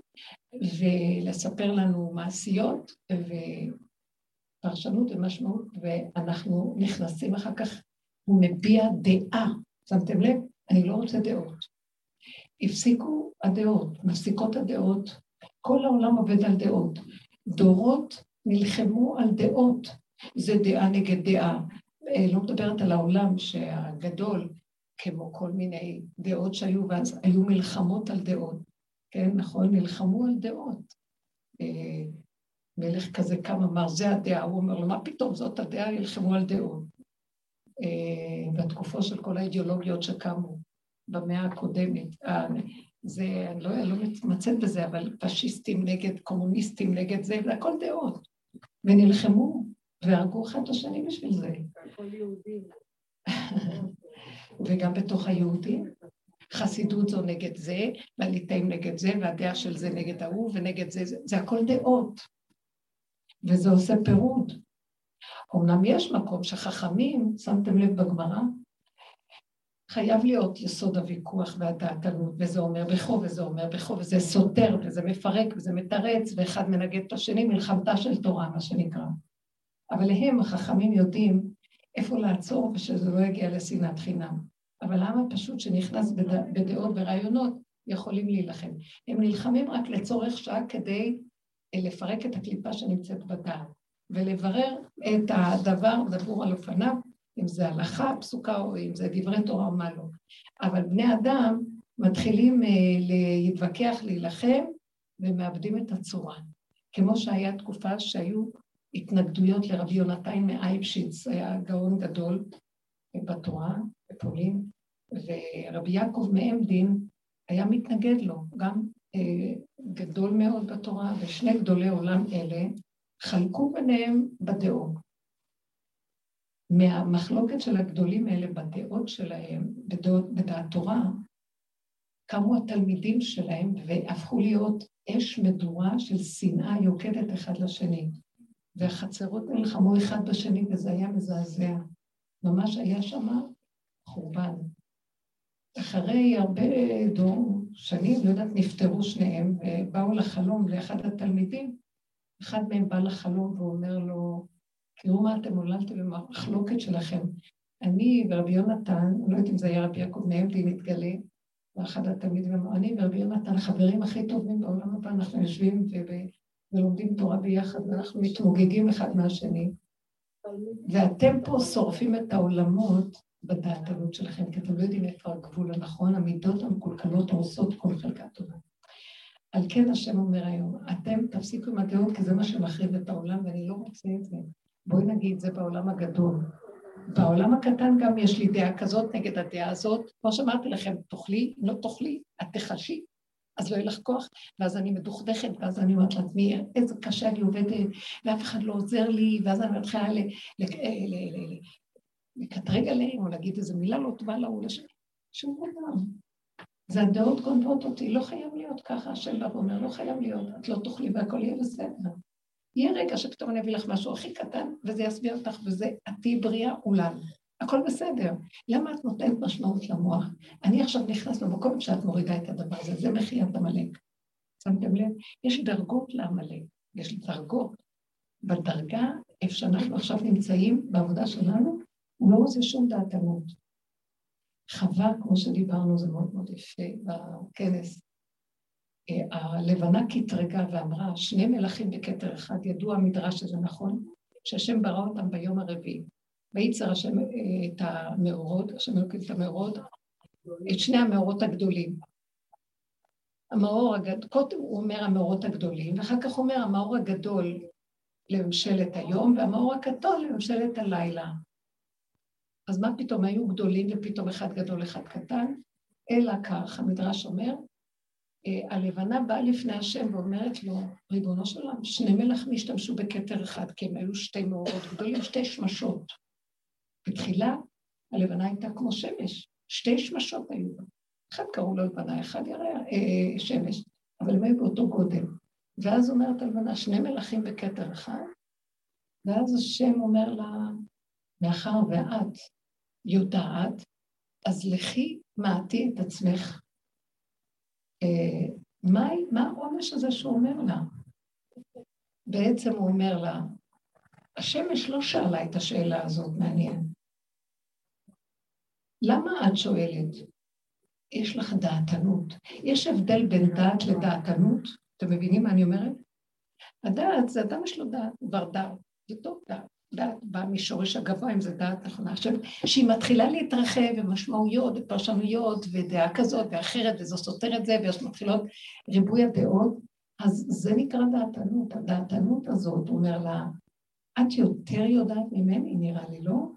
ולספר לנו מעשיות ופרשנות ומשמעות, ואנחנו נכנסים אחר כך, הוא מביע דעה. שמתם לב? אני לא רוצה דעות. הפסיקו הדעות, מפסיקות הדעות. כל העולם עובד על דעות. דורות נלחמו על דעות. זה דעה נגד דעה. אה, לא מדברת על העולם שהגדול, כמו כל מיני דעות שהיו, ואז היו מלחמות על דעות. כן, נכון? נלחמו על דעות. אה, מלך כזה קם אמר, זה הדעה, הוא אומר לו, מה פתאום, זאת הדעה, נלחמו על דעות. אה, בתקופו של כל האידיאולוגיות שקמו. במאה הקודמת. זה, אני לא, לא מתמצאת בזה, אבל פשיסטים נגד קומוניסטים נגד זה, זה הכל דעות. ונלחמו, והרגו אחד את השני בשביל זה. וגם בתוך היהודים. חסידות זו נגד זה, והליטאים נגד זה, והדעה של זה נגד ההוא, ונגד זה, זה, זה הכל דעות. וזה עושה פירוד. אמנם יש מקום שחכמים, שמתם לב בגמרא, חייב להיות יסוד הוויכוח והדעתנות, וזה אומר בכו וזה אומר בכו, וזה סותר וזה מפרק וזה מתרץ, ואחד מנגד את השני, מלחמתה של תורה, מה שנקרא. אבל הם, החכמים, יודעים איפה לעצור ושזה לא יגיע לשנאת חינם. אבל העם הפשוט שנכנס בד... בדעות ורעיונות, יכולים להילחם. הם נלחמים רק לצורך שעה כדי אה, לפרק את הקליפה שנמצאת בדעת, ולברר את הדבר דבור על אופניו, אם זה הלכה פסוקה או אם זה דברי תורה או מה לא. אבל בני אדם מתחילים אה, להתווכח, להילחם, ומאבדים את הצורה. כמו שהיה תקופה שהיו התנגדויות לרבי יונתן מאייבשיץ, היה גאון גדול בתורה, בפולין, ורבי יעקב מעמדין היה מתנגד לו, גם אה, גדול מאוד בתורה, ושני גדולי עולם אלה חלקו ביניהם בדעות. מהמחלוקת של הגדולים האלה בדעות שלהם, בדעות, בדעת תורה, קמו התלמידים שלהם והפכו להיות אש מדורה של שנאה יוקדת אחד לשני. והחצרות נלחמו אחד בשני וזה היה מזעזע. ממש היה שם חורבן. אחרי הרבה דור, שנים, לא יודעת, נפטרו שניהם ובאו לחלום לאחד התלמידים. אחד מהם בא לחלום ואומר לו, תראו מה אתם עוללתם במחלוקת שלכם. אני ורבי יונתן, לא יודעת אם זה היה רבי יעקב מעמדי, נתגלה, ואחד התלמידים אמר, אני ורבי יונתן חברים הכי טובים בעולם הבא, אנחנו יושבים ולומדים תורה ביחד, ואנחנו מתמוגגים אחד מהשני. ואתם פה שורפים את העולמות בדעתנות שלכם, כי אתם לא יודעים איפה הגבול הנכון, המידות המקולקלות העושות כל חלקה טובה. על כן השם אומר היום, אתם תפסיקו עם הדעות, כי זה מה שמחריב את העולם, ואני לא רוצה את זה. בואי נגיד, זה בעולם הגדול. בעולם הקטן גם יש לי דעה כזאת נגד הדעה הזאת. כמו שאמרתי לכם, תאכלי, לא תאכלי, את תחשי, אז לא יהיה לך כוח, ואז אני מדוכדכת, ואז אני אומרת לעצמי, איזה קשה אני עובדת, ואף אחד לא עוזר לי, ואז אני מתחילה לקטרג עליהם, או להגיד איזו מילה לא טובה להוא. שום דבר. זה הדעות גונבות אותי, לא חייב להיות ככה, השם בא ואומר, לא חייב להיות, את לא תאכלי והכל יהיה בסדר. יהיה רגע שפתאום אני אביא לך משהו הכי קטן, וזה יסביר אותך, וזה את תהיי בריאה אולי. הכל בסדר. למה את נותנת משמעות למוח? אני עכשיו נכנס למקום שאת מורידה את הדבר הזה, זה מחיית עמלק. שמתם לב? יש דרגות לעמלק, יש דרגות. בדרגה, איפה שאנחנו עכשיו נמצאים, בעבודה שלנו, הוא לא עושה שום דעתנות. חווה, כמו שדיברנו, זה מאוד מאוד יפה בכנס. הלבנה קטרגה ואמרה, שני מלכים בכתר אחד, ידוע המדרש שזה נכון, שהשם ברא אותם ביום הרביעי. וייצר השם אה, את המאורות, השם אלוקים את המאורות, את שני המאורות הגדולים. המאור הגדול, קודם הוא אומר המאורות הגדולים, ואחר כך אומר המאור הגדול לממשלת היום, והמאור הקטון לממשלת הלילה. אז מה פתאום היו גדולים ופתאום אחד גדול, אחד קטן? אלא כך, המדרש אומר, הלבנה באה לפני השם ואומרת לו, ריבונו של עולם, שני מלכים השתמשו בכתר אחד, כי הם היו שתי מאורות גדולים, שתי שמשות. בתחילה הלבנה הייתה כמו שמש, שתי שמשות היו בה. אחד קראו לו לבנה, אחד ירח, אה, שמש, אבל הם היו באותו גודל. ואז אומרת הלבנה, שני מלכים בכתר אחד, ואז השם אומר לה, מאחר ואת יודעת, אז לכי מעטי את עצמך. מה העונש הזה שהוא אומר לה? בעצם הוא אומר לה, השמש לא שאלה את השאלה הזאת, מעניין. למה את שואלת? יש לך דעתנות. יש הבדל בין דעת לדעתנות? אתם מבינים מה אני אומרת? הדעת זה אדם יש לו דעת, כבר דעת, זה טוב דעת. דעת באה משורש הגבוה, אם זה דעת נכונה. עכשיו, שהיא מתחילה להתרחב ומשמעויות ופרשנויות ודעה כזאת ואחרת, סותר את זה, ויש מתחילות ריבוי הדעות, אז זה נקרא דעתנות. הדעתנות הזאת, אומר לה, את יותר יודעת ממני, נראה לי, לא?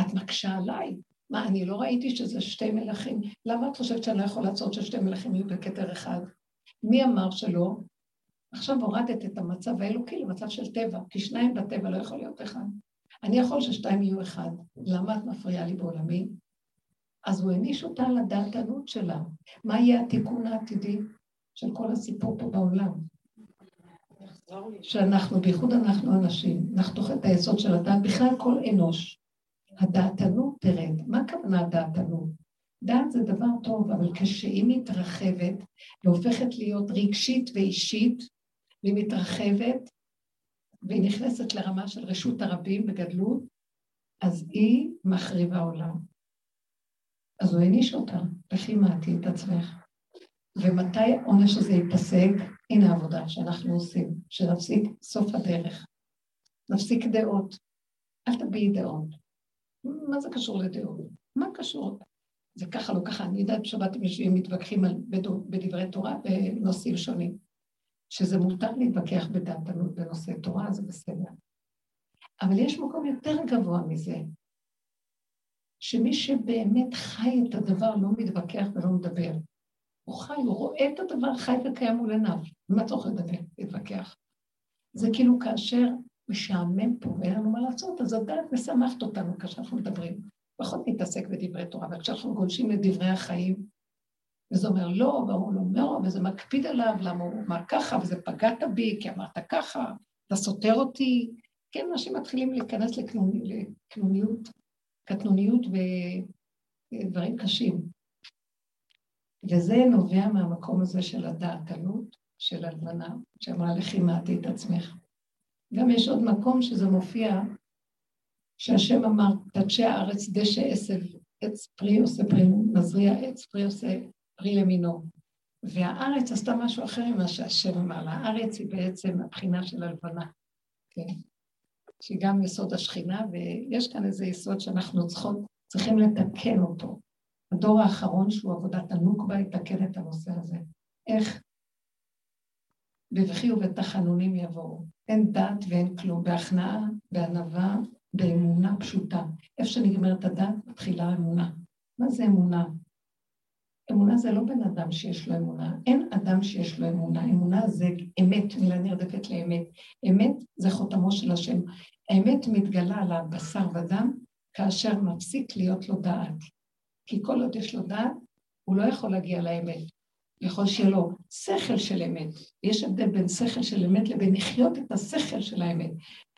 את מקשה עליי. מה, אני לא ראיתי שזה שתי מלכים? למה את חושבת שאני לא יכול לעשות ששתי מלכים יהיו בכתר אחד? מי אמר שלא? עכשיו הורדת את המצב האלוקי למצב של טבע, כי שניים בטבע לא יכול להיות אחד. אני יכול ששתיים יהיו אחד. למה את מפריעה לי בעולמי? אז הוא העניש אותה על הדעתנות שלה. מה יהיה התיקון העתידי של כל הסיפור פה בעולם? שאנחנו, בייחוד אנחנו אנשים, נחתוך את היסוד של הדעת, בכלל כל אנוש. הדעתנות תרד. מה הכוונה הדעתנות? דעת זה דבר טוב, אבל כשהיא מתרחבת והופכת להיות רגשית ואישית, והיא מתרחבת, והיא נכנסת לרמה של רשות הרבים בגדלות, אז היא מחריבה עולם. אז הוא העניש אותה, לכי מעטי את עצמך. ומתי העונש הזה ייפסק? הנה העבודה שאנחנו עושים, שנפסיק סוף הדרך. נפסיק דעות. אל תביעי דעות. מה זה קשור לדעות? מה קשור? זה ככה, לא ככה. אני יודעת בשבת אם יושבים מתווכחים בדברי תורה בנושאים שונים. שזה מותר להתווכח בדעתנות בנושא תורה, זה בסדר. אבל יש מקום יותר גבוה מזה, שמי שבאמת חי את הדבר לא מתווכח ולא מדבר. הוא חי, הוא רואה את הדבר חי וקיים מול עיניו. מה צריך לדבר, להתווכח? זה כאילו כאשר משעמם פה ואין לנו מה לעשות, אז הדעת משמחת אותנו כשאנחנו מדברים. פחות נתעסק בדברי תורה, אבל כשאנחנו גולשים לדברי החיים, וזה אומר לא, והוא לא אומר, וזה מקפיד עליו, למה הוא אמר ככה, וזה פגעת בי, כי אמרת ככה, אתה סותר אותי. כן, אנשים מתחילים להיכנס לקנוניות, קטנוניות ודברים קשים. וזה נובע מהמקום הזה של הדעתנות, של הלבנה, שאמרה לכי מעטי את עצמך. גם יש עוד מקום שזה מופיע, שהשם אמר, תדשי הארץ דשא עשב, עץ פרי עושה פרי, מזריע עץ פרי עושה פרי למינו. והארץ עשתה משהו אחר ממה שהשם אמר לה. הארץ היא בעצם הבחינה של הלבנה, כן? שהיא גם יסוד השכינה, ויש כאן איזה יסוד שאנחנו צריכות, צריכים לתקן אותו. הדור האחרון, שהוא עבודת הנוקבה, יתקן את הנושא הזה. איך? בבכי ובתחנונים יבואו. אין דת ואין כלום, בהכנעה, בענווה, באמונה פשוטה. איפה שנגמרת הדת, מתחילה האמונה. מה זה אמונה? אמונה זה לא בן אדם שיש לו אמונה, אין אדם שיש לו אמונה, אמונה זה אמת, מילה נרדפת לאמת. אמת זה חותמו של השם. האמת מתגלה על הבשר ודם כאשר מפסיק להיות לו דעת. כי כל עוד יש לו דעת, הוא לא יכול להגיע לאמת. יכול שיהיה לו שכל של אמת. יש הבדל בין שכל של אמת לבין לחיות את השכל של האמת.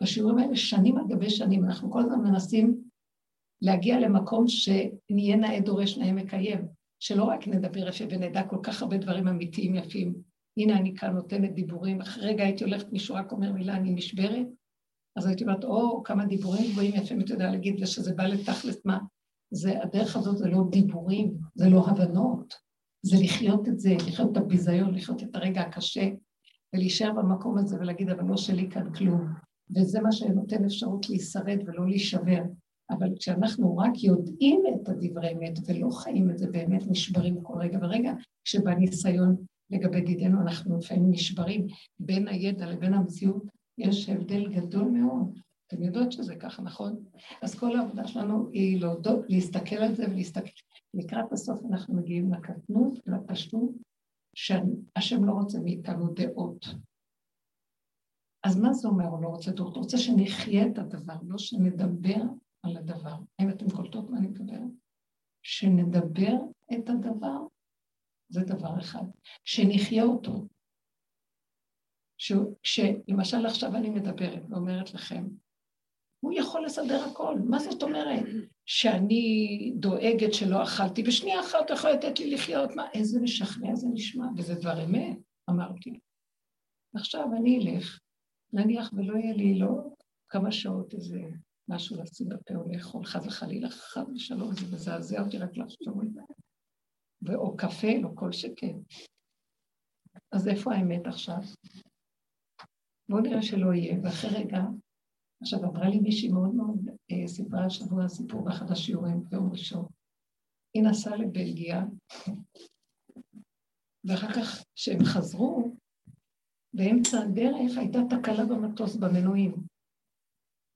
בשיעורים האלה שנים על גבי שנים, אנחנו כל הזמן מנסים להגיע למקום שנהיה נאה דורש נאה מקיים. שלא רק נדבר יפה ונדע כל כך הרבה דברים אמיתיים יפים. הנה אני כאן נותנת דיבורים, אחרי רגע הייתי הולכת, מישהו רק אומר מילה, אני נשברת, אז הייתי אומרת, או, כמה דיבורים גבוהים יפים, אתה יודע להגיד ושזה בא לתכלס מה. זה, הדרך הזאת זה לא דיבורים, זה לא הבנות, זה לחיות את זה, לחיות את הביזיון, לחיות את הרגע הקשה, ולהישאר במקום הזה ולהגיד, אבל לא שלי כאן כלום. וזה מה שנותן אפשרות להישרד ולא להישבר. אבל כשאנחנו רק יודעים את הדברי אמת ולא חיים את זה באמת, נשברים כל רגע ורגע, כשבא ניסיון לגבי דידנו, אנחנו לפעמים נשברים. בין הידע לבין המציאות יש הבדל גדול מאוד. אתם יודעות שזה ככה, נכון? אז כל העבודה שלנו היא להודות, להסתכל על זה ולהסתכל. לקראת הסוף אנחנו מגיעים לקטנות, לפשטות, שהשם לא רוצה מאיתנו דעות. אז מה זה אומר, הוא לא רוצה דעות? הוא רוצה שנחיה את הדבר, לא שנדבר על הדבר. האם אתם קולטות מה אני מדברת? שנדבר את הדבר, זה דבר אחד. שנחיה אותו. שלמשל עכשיו אני מדברת ואומרת לכם, הוא יכול לסדר הכל. מה זאת אומרת? שאני דואגת שלא אכלתי, בשנייה אחת הוא יכול לתת לי לחיות, מה, איזה משכנע זה נשמע, וזה דבר אמת, אמרתי. עכשיו אני אלך, נניח ולא יהיה לי לא כמה שעות איזה משהו לשים בפה או לאכול, חס וחלילה, חס ושלום, זה מזעזע אותי רק לחשוב על זה. ואו קפה, לא כל שכן. אז איפה האמת עכשיו? בואו נראה שלא יהיה, ואחרי רגע, עכשיו אמרה לי מישהי מאוד מאוד, אה, סיפרה השבוע סיפור באחד השיעורים ביום ראשון. היא נסעה לבלגיה, ואחר כך, כשהם חזרו, באמצע הדרך הייתה תקלה במטוס, במנועים.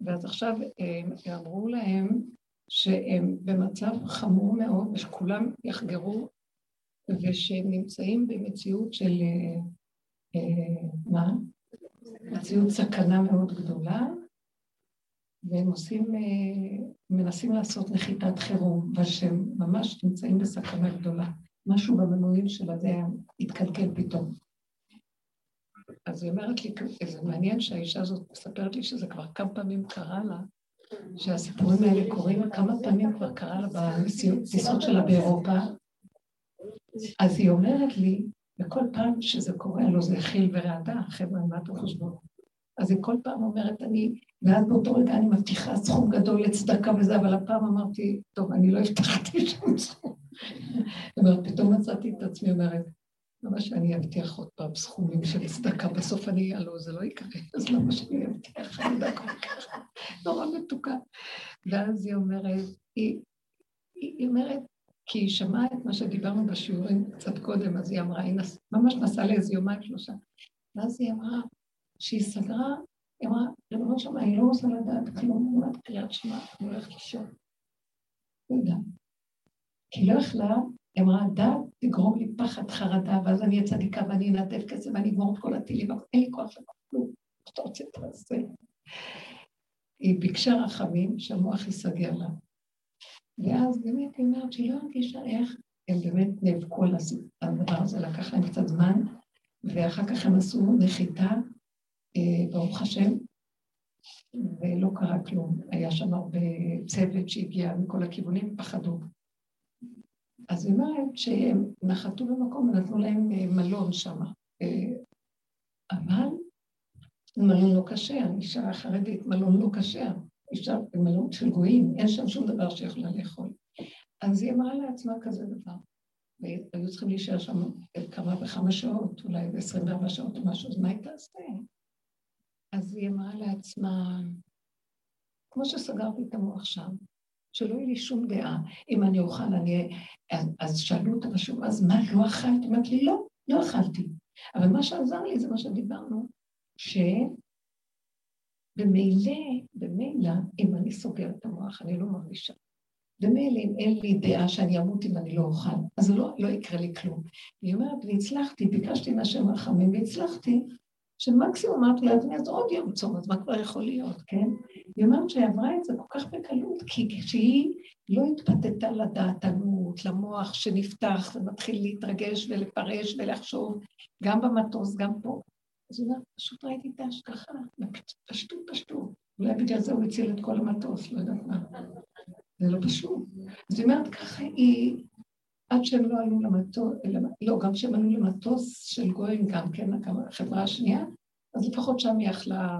ואז עכשיו הם אמרו להם שהם במצב חמור מאוד, ושכולם יחגרו, ושהם נמצאים במציאות של, אה, אה, מה? מציאות סכנה מאוד גדולה, והם עושים, אה, מנסים לעשות נחיתת חירום, ושהם ממש נמצאים בסכנה גדולה. משהו במנועים של הזה התקלקל פתאום. אז היא אומרת לי, זה מעניין שהאישה הזאת מספרת לי שזה כבר כמה פעמים קרה לה, שהסיפורים האלה קורים, כמה פעמים כבר קרה לה בטיסות שלה באירופה, אז היא אומרת לי, וכל פעם שזה קורה, הלוא זה חיל ורעדה, חבר'ה, מה אתם חושבות? אז היא כל פעם אומרת, אני, ואז באותו רגע אני מבטיחה סכום גדול לצדקה וזה, אבל הפעם אמרתי, טוב, אני לא הבטחתי שום סכום. פתאום מצאתי את עצמי אומרת, למה שאני אבטיח עוד פעם סכומים של צדקה? בסוף אני, הלוא זה לא יקרה, אז למה שאני אבטיח? אני יודעת כל כך נורא מתוקה. ואז היא אומרת, היא, היא אומרת, כי היא שמעה את מה שדיברנו בשיעורים קצת קודם, אז היא אמרה, היא נס, ממש נסעה לאיזה יומיים שלושה. ואז היא אמרה, שהיא סגרה, היא אמרה, ריבונו שם, אני לא רוצה לדעת כלום, היא אומרת קריאת שמע, אני הולכת לישון. לא יודעת. כי היא לא יכלה, היא אמרה, דת תגרום לי פחד, חרדה, ואז אני אהיה צדיקה ואני אנדב כזה ואני אגמור את כל הטילים, אין לי כוח לכלום, אתה רוצה תעשה. היא ביקשה רחמים שהמוח ייסגר לה. ואז באמת היא אומרת שהיא לא הרגישה איך הם באמת נאבקו על הדבר הזה, לקח להם קצת זמן, ואחר כך הם עשו נחיתה, אה, ברוך השם, ולא קרה כלום. היה שם הרבה צוות שהגיע מכל הכיוונים, פחדו. אז היא אומרת שהם נחתו במקום ונתנו להם אה, מלון שם. אה, אבל מלון לא כשר, אישה חרדית, מלון לא כשר. אישה במלון של גויים, אין שם שום דבר שיכולה לאכול. אז היא אמרה לעצמה כזה דבר. והיו צריכים להישאר שם כמה וכמה שעות, אולי 24 שעות או משהו, אז מה היא תעשה? אז היא אמרה לעצמה, כמו שסגרתי את המוח שם, שלא יהיה לי שום דעה. אם אני אוכל, אני... אז, אז שאלו אותה בשום, אז מה, לא אכלת? אמרת לי, לא, לא אכלתי. אבל מה שעזר לי זה מה שדיברנו, שבמילא, במילא, אם אני סוגרת את המוח, אני לא מרגישה. ומילא אם אין לי דעה שאני אמות אם אני לא אוכל, אז לא, לא יקרה לי כלום. היא אומרת, והצלחתי, ביקשתי מהשם רחמים והצלחתי, שמקסימום אמרתי לעצמי, אז עוד יום צום, אז מה כבר יכול להיות, כן? היא אומרת שהיא עברה את זה כל כך בקלות, כי כשהיא לא התפתתה לדעתנות, למוח שנפתח ומתחיל להתרגש ולפרש ולחשוב, גם במטוס, גם פה. אז היא אומרת, פשוט ראיתי את ההשגחה, פשטות, פשטות. אולי בגלל זה הוא הציל את כל המטוס, לא יודעת מה. זה לא פשוט. אז היא אומרת, ככה היא, עד שהם לא עלו למטוס, לא, גם כשהם עלו למטוס של גויים, גם כן, החברה השנייה, אז לפחות שם היא יכלה,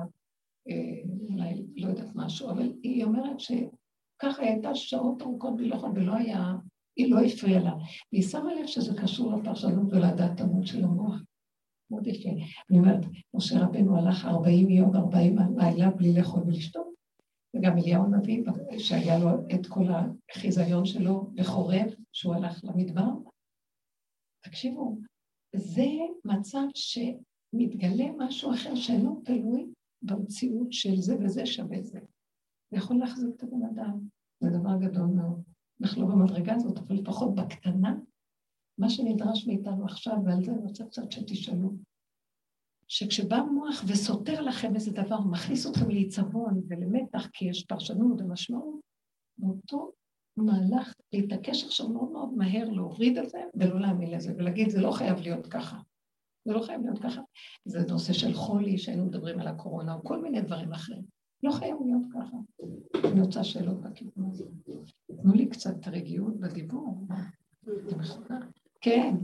אה, אולי, לא יודעת משהו, אבל היא אומרת שככה היא הייתה שעות ארוכות בלי לאכול, ולא היה, היא לא הפריעה לה. והיא שמה לב שזה קשור לפרשנות ולדעתנות של המוח. מאוד יפה. אני אומרת, משה רבנו הלך 40 יום, 40 לילה בלי לאכול ולשתות, וגם אליהו הנביא, שהיה לו את כל החיזיון שלו בחורב, שהוא הלך למדבר. תקשיבו, זה מצב שמתגלה משהו אחר שאינו תלוי במציאות של זה וזה שווה זה. זה יכול להחזיק את הבן אדם, זה דבר גדול מאוד. אנחנו לא במדרגה הזאת, אבל לפחות בקטנה, מה שנדרש מאיתנו עכשיו, ועל זה אני רוצה קצת שתשאלו, שכשבא מוח וסותר לכם איזה דבר, הוא מכניס אתכם לעיצבון ולמתח, כי יש פרשנות ומשמעות, באותו מהלך להתעקש עכשיו מאוד מאוד מהר להוריד את זה ולא להאמין לזה, ולהגיד, זה לא חייב להיות ככה. זה לא חייב להיות ככה. זה נושא של חולי, שהיינו מדברים על הקורונה, או כל מיני דברים אחרים. לא חייב להיות ככה. אני רוצה שאלות בכיוון הזה. תנו לי קצת רגיעות בדיבור. כן,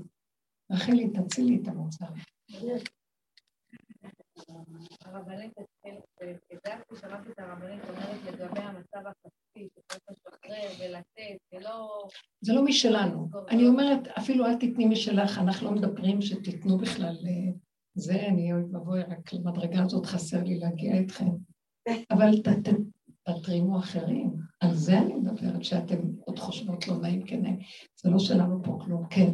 רחלי, תצילי את המצב. הרבנית, הגעתי, שמעתי את הרבנית אומרת לגבי המצב הכספי, שצריך לשחרר ולתת, ולא... זה לא משלנו. אני אומרת, אפילו אל תתני משלך, אנחנו לא מדברים שתיתנו בכלל זה, אני אוי ואבוי, רק למדרגה הזאת חסר לי להגיע איתכם. אבל תתרימו אחרים, על זה אני מדברת, שאתם עוד חושבות לא נעים כן זה לא שלנו פה כלום, כן.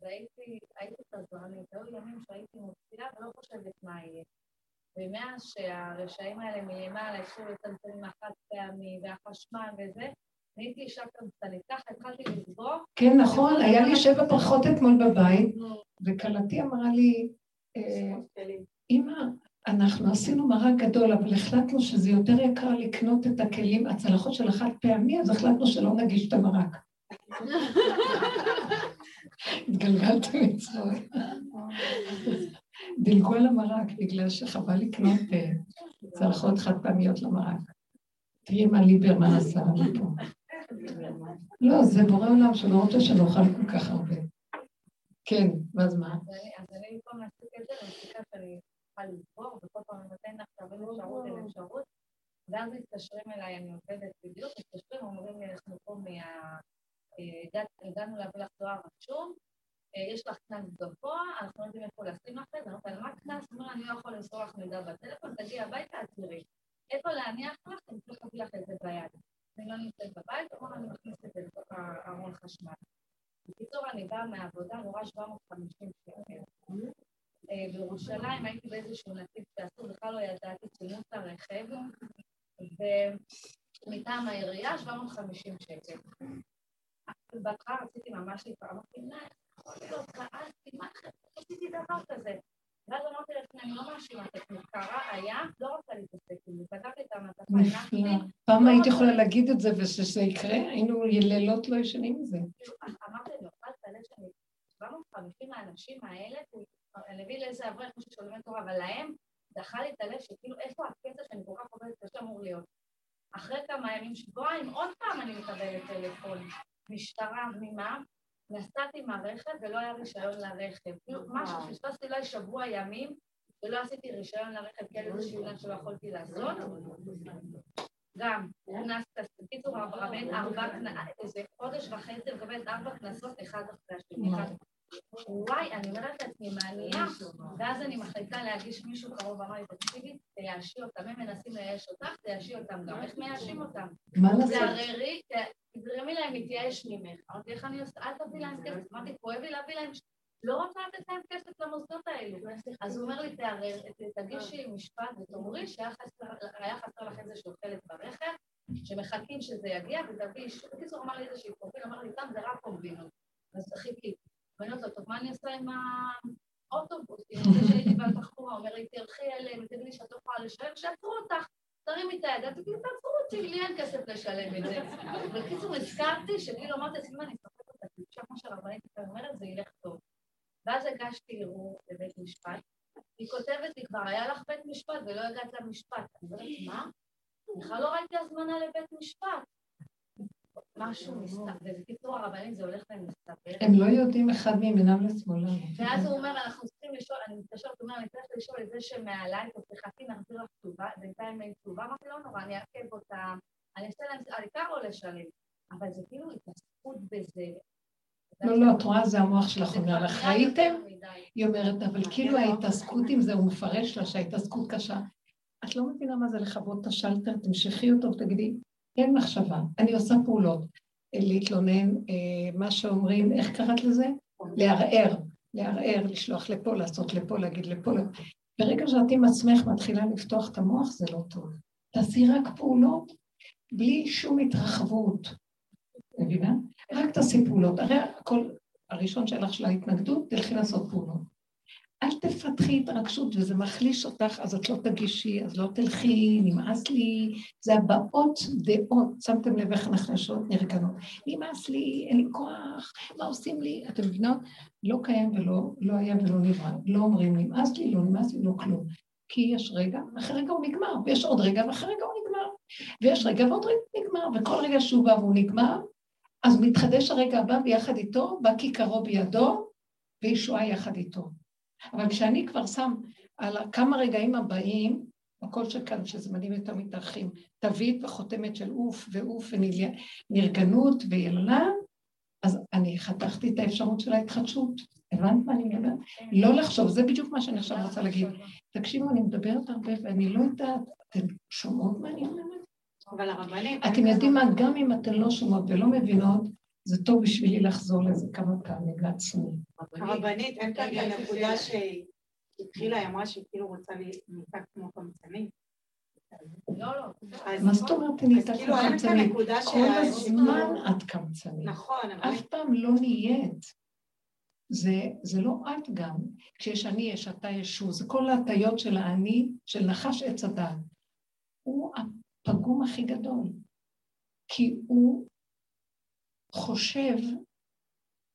והייתי, הייתי סדרנית, היו ימים שהייתי מוציאה ולא חושבת מה יהיה. ומאז שהרשעים האלה מלמעלה התחילו לצמצם החד פעמי והחשמל וזה, נהייתי אישה קמצנית. ככה התחלתי לזרוק. כן, נכון, היה לי שבע ברכות אתמול בבית, וכלתי אמרה לי, אמא, אנחנו עשינו מרק גדול, אבל החלטנו שזה יותר יקר לקנות את הכלים, הצלחות של החד פעמי, אז החלטנו שלא נגיש את המרק. התגלגלתי מצחוק. דילגו על המרק בגלל שחבל לקנות אה, צלחות חד פעמיות למרק. תראי מה ליברמן עשה לנו פה. לא, זה בורא עולם שלא רוצה שנאכל כל כך הרבה. כן, ואז מה? אז אני במקום להסיק את זה, אני מסיקה שאני אוכל לסבור, וכל פעם אני נותן לך תבין אפשרות אל אפשרות, ואז מתקשרים אליי, אני עובדת בדיוק, מתקשרים, אומרים לי, אנחנו פה מה... הגענו להביא לך תואר רשום, אה, יש לך קנס גבוה, אנחנו לא יודעים איפה לשים לך את זה, אומרת, מה קנס? הוא אומר, אני לא יכול למסור לך מידע בטלפון, תגיעי הביתה, את תראי. איפה להניח לך? אני צריך להביא לך את זה ביד. אני לא נמצאת בבית, אמרו אני מכניסת את זה לתוך הארון חשמל. בקיצור, אני באה מהעבודה, נורא 750 שקל. אה, בירושלים הייתי באיזשהו נתיב שעשו, בכלל לא ידעתי, צילמו את הרכב, ומטעם העירייה 750 שקל. בהתחלה רציתי ממש להתפרע, אמרתי, מה יכול להיות, כעסתי, מה עשיתי דבר כזה? ואז אמרתי לעצמי, אני לא מאשימה את עצמי, קרה, היה, לא רוצה להתעסק עם זה, פתחתי את המטפה, נפלא. פעם היית יכולה להגיד את זה ושזה יקרה, היינו לילות לא ישנים מזה. אמרתי, אוכל את הלב שאני, 750 האנשים האלה, אני אביא לאיזה אברך, כמו ששולמים תורה, אבל להם דחה לי את הלב שכאילו, איפה הקטע שאני כל כך עובדת קשה אמור להיות? אחרי כמה ימים, שבועיים, עוד פעם אני מקבלת טלפון. משטרה, ממה? נסעתי מהרכב ולא היה רישיון לרכב. כאילו, משהו, פספסתי אולי שבוע ימים ולא עשיתי רישיון לרכב כי היה איזשהו עניין שלא יכולתי לעשות. גם, קנס, בקיצור, רבן ארבע, איזה חודש וחצי מקבלת ארבע קנסות, אחד אחרי השני. וואי, אני אומרת לעצמי, מה נהיה? ואז אני מחליטה להגיש מישהו קרוב, אמר לי, תקשיבי, תייאשי אותם, הם מנסים לייאש אותך, תייאשי אותם גם. איך מייאשים אותם? מה לעשות? תערערי, תגרמי להם להתייאש ממך. אמרתי, איך אני עושה? אל תביא להם כסף. אמרתי, כואב לי להביא להם... לא רוצה לתת להם כסף למוסדות האלו. אז הוא אומר לי, תערער, תגישי משפט ותאמרי שהיה חסר לך איזשהו חלק ברכב, שמחכים שזה יגיע, ותביא אישור. בקיצור, אמר לי איזושהי פרופיל, אמר לי, תם זה רק קומבינות. אז חיכיתי. ואני אומרת לו, טוב, מה אני עושה עם האוטובוס? זה שהייתי בתחבורה, אומר לי, תלכי אליהם, תגידי לי שאת לא יכולה לשלם, שיעצרו אותך. תרימי את היד, תגידי, תעצרו אותי, לי אין כסף לשלם את זה. בקיצור, הזכרתי שכאילו אמרתי לעצמי, אני אספק אותה, כי עכשיו כמו שהרבנית אומרת, זה ילך טוב. ואז הגשתי ערעור לבית משפט, היא כותבת לי, כבר היה לך בית משפט ולא הגעת למשפט. אני אומרת, מה? בכלל לא ראיתי הזמנה לבית משפט. משהו מסתבר, ובקיצור הרבנים זה הולך ומסתבר. הם לא יודעים אחד מימינם לשמאלם. ואז הוא אומר, אנחנו צריכים לשאול, אני מתקשרת, הוא אומר, אני צריך לשאול את זה שמעליי, טוב, תחכי, נחזיר לך כתובה, בינתיים אין כתובה, אמרתי, לא נורא, אני אעכב אותה, אני אעשה להם, העיקר לא לשלם. אבל זה כאילו התעסקות בזה. לא, לא, את רואה, זה המוח שלך אומר לך, ראיתם? היא אומרת, אבל כאילו ההתעסקות עם זה, הוא מפרש לה שההתעסקות קשה. את לא מבינה מה זה לכבות את השלטר, תמשכי אותו ותגידי, אין מחשבה, אני עושה פעולות. להתלונן, אה, מה שאומרים, איך קראת לזה? לערער, לערער, לשלוח לפה, לעשות לפה, להגיד לפה. ברגע שאת עם עצמך מתחילה לפתוח את המוח, זה לא טוב. תעשי רק פעולות בלי שום התרחבות. מבינה? רק תעשי פעולות. הרי הכל, הראשון שלך של ההתנגדות, תלכי לעשות פעולות. אל תפתחי התרגשות וזה מחליש אותך, אז את לא תגישי, אז לא תלכי, נמאס לי. זה הבעות דעות, שמתם לב איך נחלשות נרגנות. נמאס לי, אין לי כוח, מה עושים לי? אתם מבינות? לא קיים ולא לא היה ולא נברא. לא אומרים נמאס לי, לא נמאס לי, לא כלום. כי יש רגע, ואחרי רגע הוא נגמר, ויש עוד רגע, ואחרי רגע הוא נגמר. ויש רגע ועוד רגע נגמר, וכל רגע שהוא בא והוא נגמר, אז מתחדש הרגע הבא ויחד איתו, בא כיכרו בידו, וישועה יחד איתו. אבל כשאני כבר שם על כמה רגעים הבאים, הכל שכאן, שזמנים יותר מתארחים, תווית וחותמת של עוף ועוף ונרגנות ויללה, אז אני חתכתי את האפשרות של ההתחדשות. הבנת מה אני מדברת? לא לחשוב, זה בדיוק מה שאני עכשיו רוצה להגיד. תקשיבו, אני מדברת הרבה ואני לא יודעת, אתן שומעות מה אני אומרת? אבל הרבנית... אתם יודעים מה, גם אם אתן לא שומעות ולא מבינות, זה טוב בשבילי לחזור לזה כמה פעמים לעצמי. הרבנית, אין כאן נקודה שהתחילה, היא אמרה שהיא כאילו רוצה להיטה כמו קמצנית. לא, לא. מה זאת אומרת כאילו אין כאן קמצנית? כל הזמן את קמצנית. נכון, אבל... אף פעם לא נהיית. זה, זה לא את גם. כשיש אני, יש אתה, יש הוא. זה כל ההטיות של האני, של נחש עץ הדעת. הוא הפגום הכי גדול. כי הוא חושב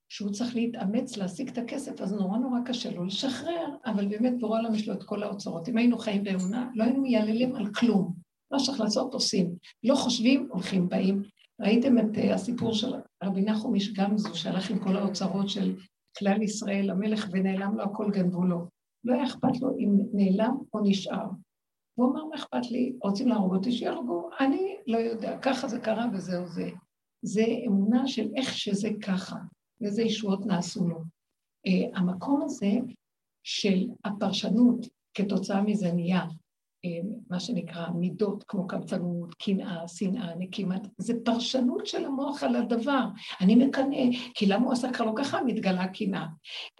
שהוא צריך להתאמץ להשיג את הכסף, אז נורא נורא קשה לו לשחרר, אבל באמת בורא העולם יש לו את כל האוצרות. אם היינו חיים באמונה, לא היינו מייללים על כלום. מה שצריך לעשות עושים. לא חושבים, הולכים, באים. ראיתם את uh, הסיפור של רבי נחום איש גמזו, שהלך עם כל האוצרות של כלל ישראל, המלך, ונעלם לו הכל גנבו לו. לא היה אכפת לו אם נעלם או נשאר. הוא אמר, מה אכפת לי? רוצים להרוג אותי, שיהרגו. אני לא יודע, ככה זה קרה וזהו זה. זה אמונה של איך שזה ככה, ואיזה ישועות נעשו לו. Uh, המקום הזה של הפרשנות כתוצאה מזה נהיה uh, מה שנקרא מידות כמו קמצנות, קנאה, שנאה, נקימת, זה פרשנות של המוח על הדבר. אני מקנא, כי למה הוא עשה ככה לא ככה, מתגלה קנאה.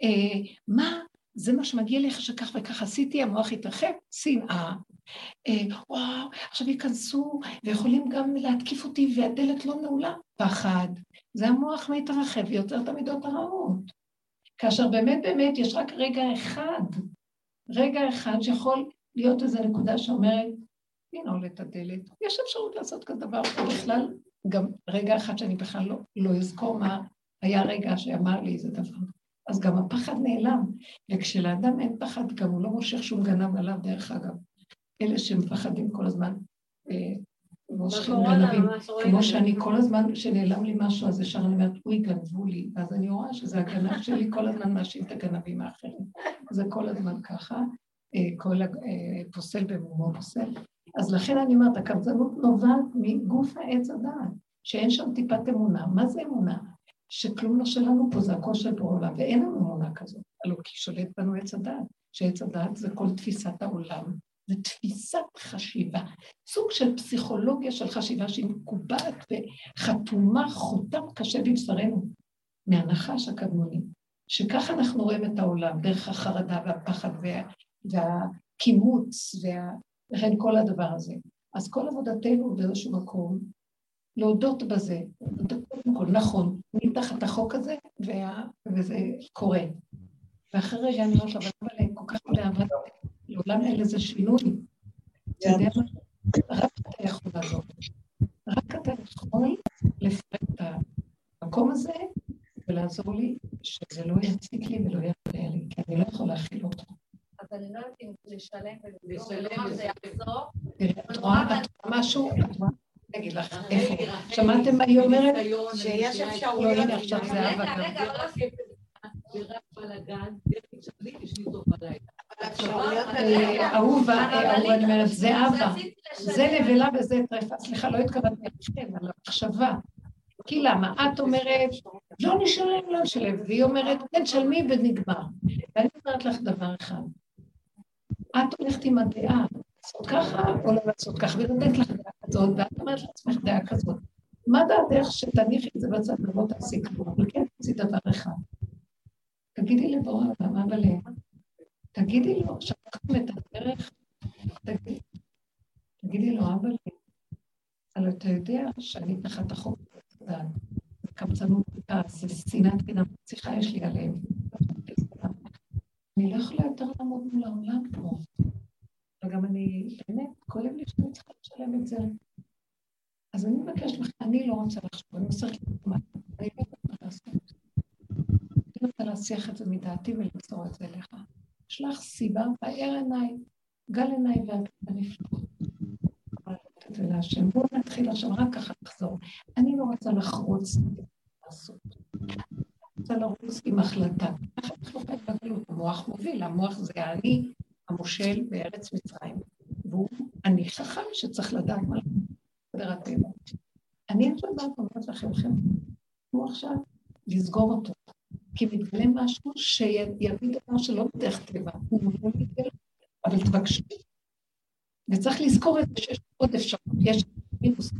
Uh, מה, זה מה שמגיע לי שכך וכך עשיתי, המוח התרחב, שנאה. Uh, וואו, עכשיו ייכנסו ויכולים גם להתקיף אותי והדלת לא נעולה, פחד. זה המוח מתרחב ויוצר את המידות הרעות. כאשר באמת באמת יש רק רגע אחד, רגע אחד שיכול להיות איזו נקודה שאומרת, לנעול את הדלת. יש אפשרות לעשות כזה דבר, בכלל, גם רגע אחד שאני בכלל לא, לא אזכור מה היה רגע שאמר לי איזה דבר. אז גם הפחד נעלם, וכשלאדם אין פחד, גם הוא לא מושך שום גנב עליו, דרך אגב. אלה שמפחדים כל הזמן, אה, מושכים גנבים. כמו שאני כל הזמן, כשנעלם לי משהו, אז ישר אני אומרת, אוי, גנבו לי, ואז אני רואה שזה הגנב שלי, כל הזמן מאשים את הגנבים האחרים. זה כל הזמן ככה, אה, כל הפוסל אה, במומו פוסל. אז לכן אני אומרת, הקמצנות נובעת מגוף העץ הדעת, שאין שם טיפת אמונה. מה זה אמונה? שכלום לא שלנו פה, זה הכל של בעולם, ואין לנו אמונה כזאת. הלוא כי שולט בנו עץ הדעת, שעץ הדעת זה כל תפיסת העולם. זה תפיסת חשיבה, סוג של פסיכולוגיה של חשיבה שהיא מקובעת וחתומה חותם קשה בבשרנו מהנחש הקדמוני, שככה אנחנו רואים את העולם, דרך החרדה והפחד וה, והקימוץ וה... וכן כל הדבר הזה. אז כל עבודתנו באיזשהו מקום, להודות בזה, קודם כל, נכון, מתחת החוק הזה, וה... וזה קורה. ואחרי רגע אני אומרת לו, אבל הם כל כך באהבת לעולם אין לזה שינוי. אתה יודע מה? רק אתה יכול לעזור. רק אתה יכול לפרק את המקום הזה ולעזור לי שזה לא יציק לי ולא יפריע לי, כי אני לא יכול להכיל אותו. אז אני לא יודעת אם לשלם ולשלם זה יחזור. את רואה משהו? אני אגיד לך? שמעתם מה היא אומרת? שיש אפשרויות. לא, הנה עכשיו זה אבא. רגע, רגע, לא עשיתי אהובה, אני אומרת, זה אבא, זה נבלה וזה טרפה, סליחה, לא התכוונתי לכם, על המחשבה. כי למה? את אומרת, לא נשלם, לא נשלם, והיא אומרת, כן, שלמי ונגמר. ואני אומרת לך דבר אחד, את הולכת עם הדעה, לעשות ככה או לא לעשות ככה, ונותנת לך דעה כזאת, ואת אומרת לעצמך דעה כזאת. מה דעתך שתניחי את זה בצד ולא תעשי כלום, אבל כן תעשי דבר אחד. תגידי לבורא העולם, אבל תגידי לו, שכחתם את הדרך, תגידי, לו, אבל אבל אתה יודע שאני תחת החוק בצדד, זה קמצנות כעס, זה שנאת חינם, שיחה יש לי עליהם. אני לא יכולה יותר לעמוד מול העולם פה. וגם אני, באמת, כואב לי שאני צריכה לשלם את זה. אז אני מבקשת לך, אני לא רוצה לחשוב, אני עושה מה, אני לא יכולה לעשות. אני רוצה להסיח את זה מדעתי ולמסור את זה אליך. לך סיבה, באר עיניי, גל עיניי והנפלאות. ולהשם. בואו נתחיל עכשיו, רק ככה לחזור. אני לא רוצה לחרוץ לעשות. אני רוצה לרוץ עם החלטה. ככה אנחנו חיים בגלות, המוח מוביל, המוח זה האני המושל בארץ מצרים, והוא אני חכם שצריך לדעת מה סדר הטבע. אני עכשיו באה ואומרת לכם, תנו עכשיו לסגור אותו. כי מתגלה משהו שיביא דבר שלא בדרך טבע, הוא לא מתגלה, אבל תבקשו. וצריך לזכור את זה שיש עוד אפשרות, יש מינוס.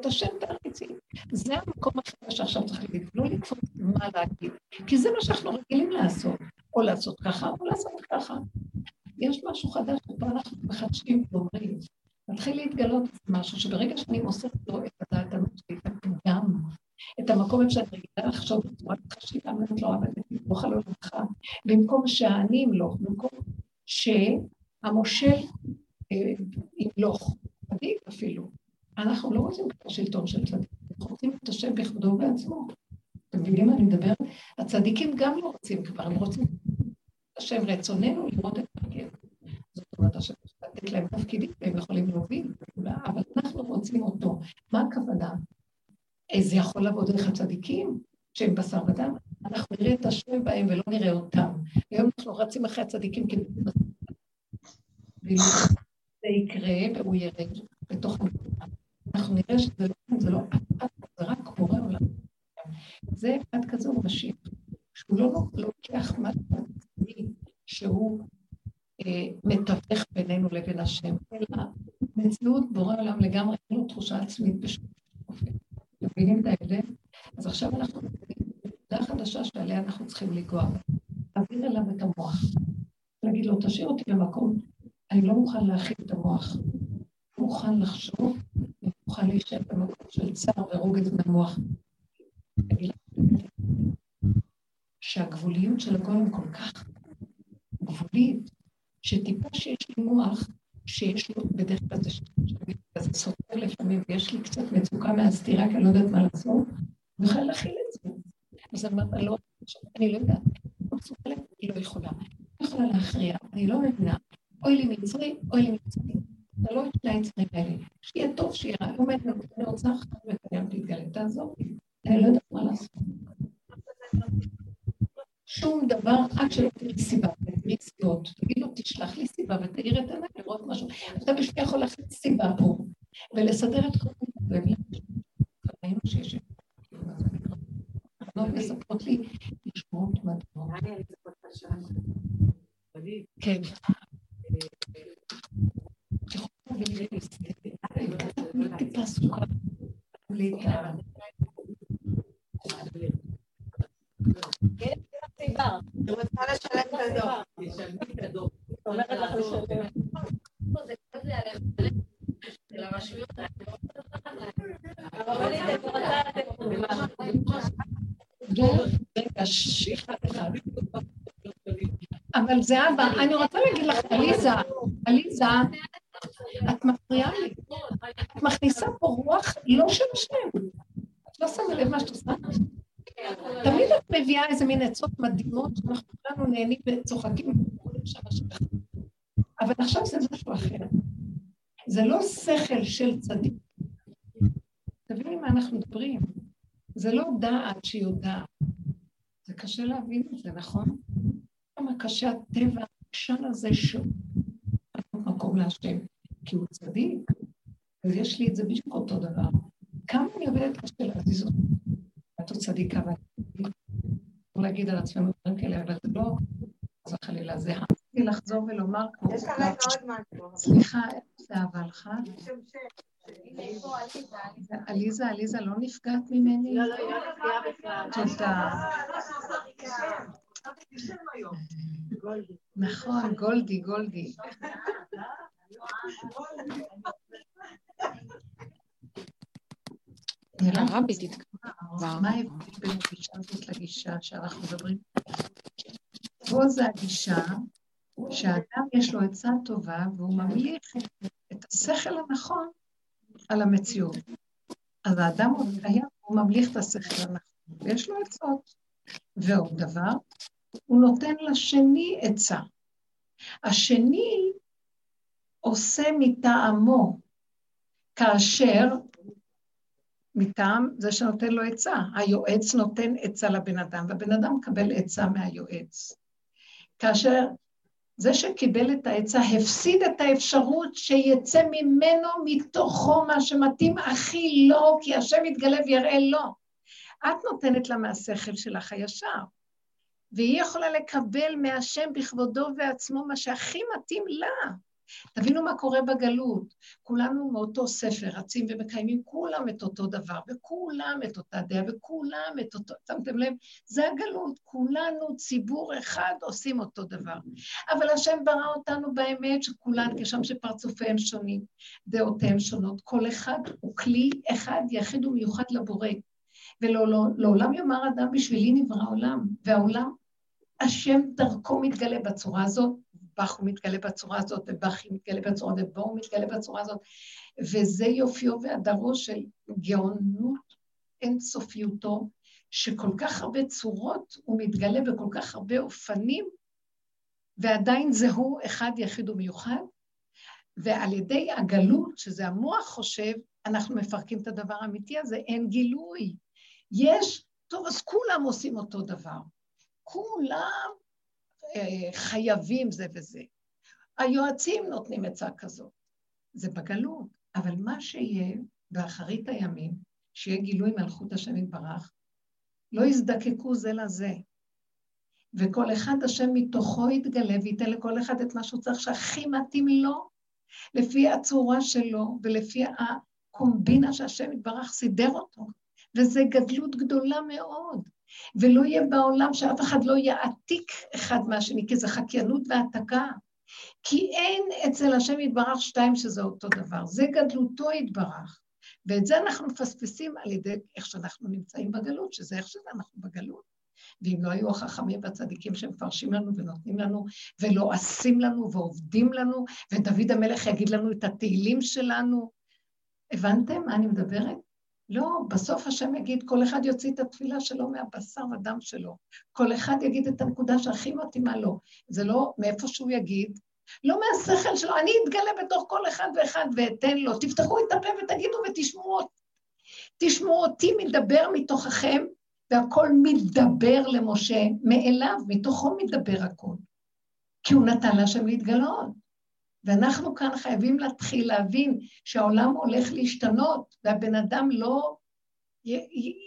את השם תריצי. זה המקום אחר שעכשיו צריך להגיד, לא לקפוץ מה להגיד, כי זה מה שאנחנו רגילים לעשות, או לעשות ככה, או לעשות ככה. יש משהו חדש, ופה אנחנו מחדשים ואומרים, מתחיל להתגלות משהו שברגע שאני מוסרת לו את הדעת הנוצרית, את הפגם, את המקום איפה רגילה לחשוב בצורת חשיבה לו, אבל תתמוך על עולמך, במקום שהאני ימלוך, במקום שהמושל אה, ימלוך, צדיק אפילו. אנחנו לא רוצים את השלטון של צדיק, אנחנו רוצים את השם בכבודו ובעצמו. אתם מבינים מה אני מדברת? הצדיקים גם לא רוצים כבר, הם רוצים השם רצוננו לראות את המגן. זאת אומרת, השם לתת להם תפקידים, והם יכולים להוביל, אבל אנחנו רוצים אותו. מה הכוונה? זה יכול לבוא דרך הצדיקים, שהם בשר ודם, אנחנו נראה את השם בהם ולא נראה אותם. היום אנחנו רצים אחרי הצדיקים כדי... זה יקרה והוא ירד בתוך המדינה, אנחנו נראה שזה לא, זה לא זה רק בורא עולם. זה אחד כזה הוא משיב, שהוא לא לוקח משהו שהוא אה, מתווך בינינו לבין השם, אלא מציאות בורא עולם לגמרי, אין לו תחושה עצמית בשום אופן. מבינים את ההבדל? אז עכשיו אנחנו נקודה חדשה שעליה אנחנו צריכים לנגוע. להעביר אליו את המוח. להגיד לו, תשאיר אותי במקום, אני לא מוכן להכיל את המוח. אני מוכן לחשוב, אני מוכן להישאר במקום של צער ורוגז במוח. שהגבוליות של הגולם כל כך גבולית, שטיפה שיש לי מוח, שיש לו בדרך כלל זה סותר לפעמים, ויש לי קצת מצוקה מהסתירה, כי אני לא יודעת מה לעשות, בכלל להכיל את זה. אז אני אומרת, לא, אני לא יודעת, אני לא יכולה. לא יכולה להכריע, אני לא מבינה. אוי לי מצרי, אוי לי מצרי. אתה לא את שני היצרים האלה. שיהיה טוב, שיהיה רע. עומד, אני רוצה אחת וקיים תתגלה, תעזור לי. אני לא יודעת מה לעשות. שום דבר עד שלא תראי סיבה, תראי סיבות. תגיד לו, תשלח לי סיבה ותאיר את עיניי לראות משהו. אתה בשביל יכול להכניס סיבה פה, ולסדר את כל זה. ראינו שיש... הבנות מספרות לי, נשמעות מדהימות. כן. טיפה סוכר. היא רוצה לשלם את הדוח. אומרת לך לשלם. אבל זה אבא, אני רוצה להגיד לך, עליזה, עליזה, את מפריעה לי. את מכניסה פה רוח לא של השם. את לא שמה לב מה שאת עושה? תמיד את מביאה איזה מין עצות מדהימות שאנחנו כולנו נהנים וצוחקים אבל עכשיו זה משהו אחר. זה לא שכל של צדיק. תביני מה אנחנו מדברים. זה לא דעת שיודעת. זה קשה להבין את זה, נכון? כמה קשה הטבע העקשן הזה שהוא מקום להשם, כי הוא צדיק, ויש לי את זה בדיוק אותו דבר. כמה אני עובדת קשה להזיז אותו. את צדיקה ואני להגיד על עצמנו דברים כאלה, אבל זה לא, חס וחלילה, זה רציתי לחזור ולומר כמו... יש כרגע עוד משהו. סליחה, זה אבל לך? עליזה, עליזה לא נפגעת ממני? לא, לא, היא לא נפגעה בכלל. תודה. נכון, גולדי, גולדי. הרבי תתקרב. מה ההבדל בין הגישה הזאת לגישה שאנחנו מדברים? פה זה הגישה שהאדם יש לו עצה טובה והוא ממליך את השכל הנכון על המציאות. אז האדם קיים, הוא ממליך את השכל הנכון, ויש לו עצות. ועוד דבר, הוא נותן לשני עצה. השני עושה מטעמו, כאשר מטעם זה שנותן לו עצה. היועץ נותן עצה לבן אדם, והבן אדם מקבל עצה מהיועץ. כאשר זה שקיבל את העצה הפסיד את האפשרות שיצא ממנו, מתוכו, מה שמתאים הכי לו, כי השם יתגלה ויראה לו. את נותנת לה מהשכל שלך הישר, והיא יכולה לקבל מהשם בכבודו ועצמו מה שהכי מתאים לה. תבינו מה קורה בגלות. כולנו מאותו ספר, רצים ומקיימים כולם את אותו דבר, וכולם את אותה דעה, וכולם את אותו... שמתם לב? זה הגלות. כולנו, ציבור אחד, עושים אותו דבר. אבל השם ברא אותנו באמת שכולן, כשם שפרצופיהם שונים, דעותיהם שונות. כל אחד הוא כלי אחד, יחיד ומיוחד לבורא. ולעולם יאמר אדם, בשבילי נברא עולם, והעולם, השם דרכו מתגלה בצורה הזאת, באך הוא מתגלה בצורה הזאת, ובאך מתגלה בצורה הזאת, ובואו מתגלה בצורה הזאת. וזה יופיו והדרו של גאונות אינסופיותו, שכל כך הרבה צורות הוא מתגלה בכל כך הרבה אופנים, ועדיין זה הוא אחד יחיד ומיוחד, ועל ידי הגלות, שזה המוח חושב, אנחנו מפרקים את הדבר האמיתי הזה, אין גילוי. יש, טוב, אז כולם עושים אותו דבר. כולם חייבים זה וזה. היועצים נותנים עצה כזאת. זה בגלות, אבל מה שיהיה באחרית הימים, שיהיה גילוי מלכות השם יתברך, לא יזדקקו זה לזה. וכל אחד השם מתוכו יתגלה וייתן לכל אחד את מה שהוא צריך שהכי מתאים לו, לפי הצורה שלו ולפי הקומבינה שהשם יתברך סידר אותו. וזו גדלות גדולה מאוד. ולא יהיה בעולם שאף אחד לא יעתיק אחד מהשני, כי זה חקיינות והעתקה. כי אין אצל השם יתברך שתיים שזה אותו דבר, זה גדלותו יתברך. ואת זה אנחנו מפספסים על ידי איך שאנחנו נמצאים בגלות, שזה איך שזה אנחנו בגלות. ואם לא היו החכמים והצדיקים שמפרשים לנו ונותנים לנו ולועסים לנו ועובדים לנו, ודוד המלך יגיד לנו את התהילים שלנו, הבנתם מה אני מדברת? לא, בסוף השם יגיד, כל אחד יוציא את התפילה שלו מהבשר ודם שלו. כל אחד יגיד את הנקודה שהכי מתאימה לו. זה לא מאיפה שהוא יגיד, לא מהשכל שלו, אני אתגלה בתוך כל אחד ואחד ואתן לו. תפתחו את הפה ותגידו ותשמעו תשמעו אותי מדבר מתוככם, והכל מתדבר למשה מאליו, מתוכו מדבר הכל. כי הוא נתן להשם להתגלות. ואנחנו כאן חייבים להתחיל להבין שהעולם הולך להשתנות, והבן אדם לא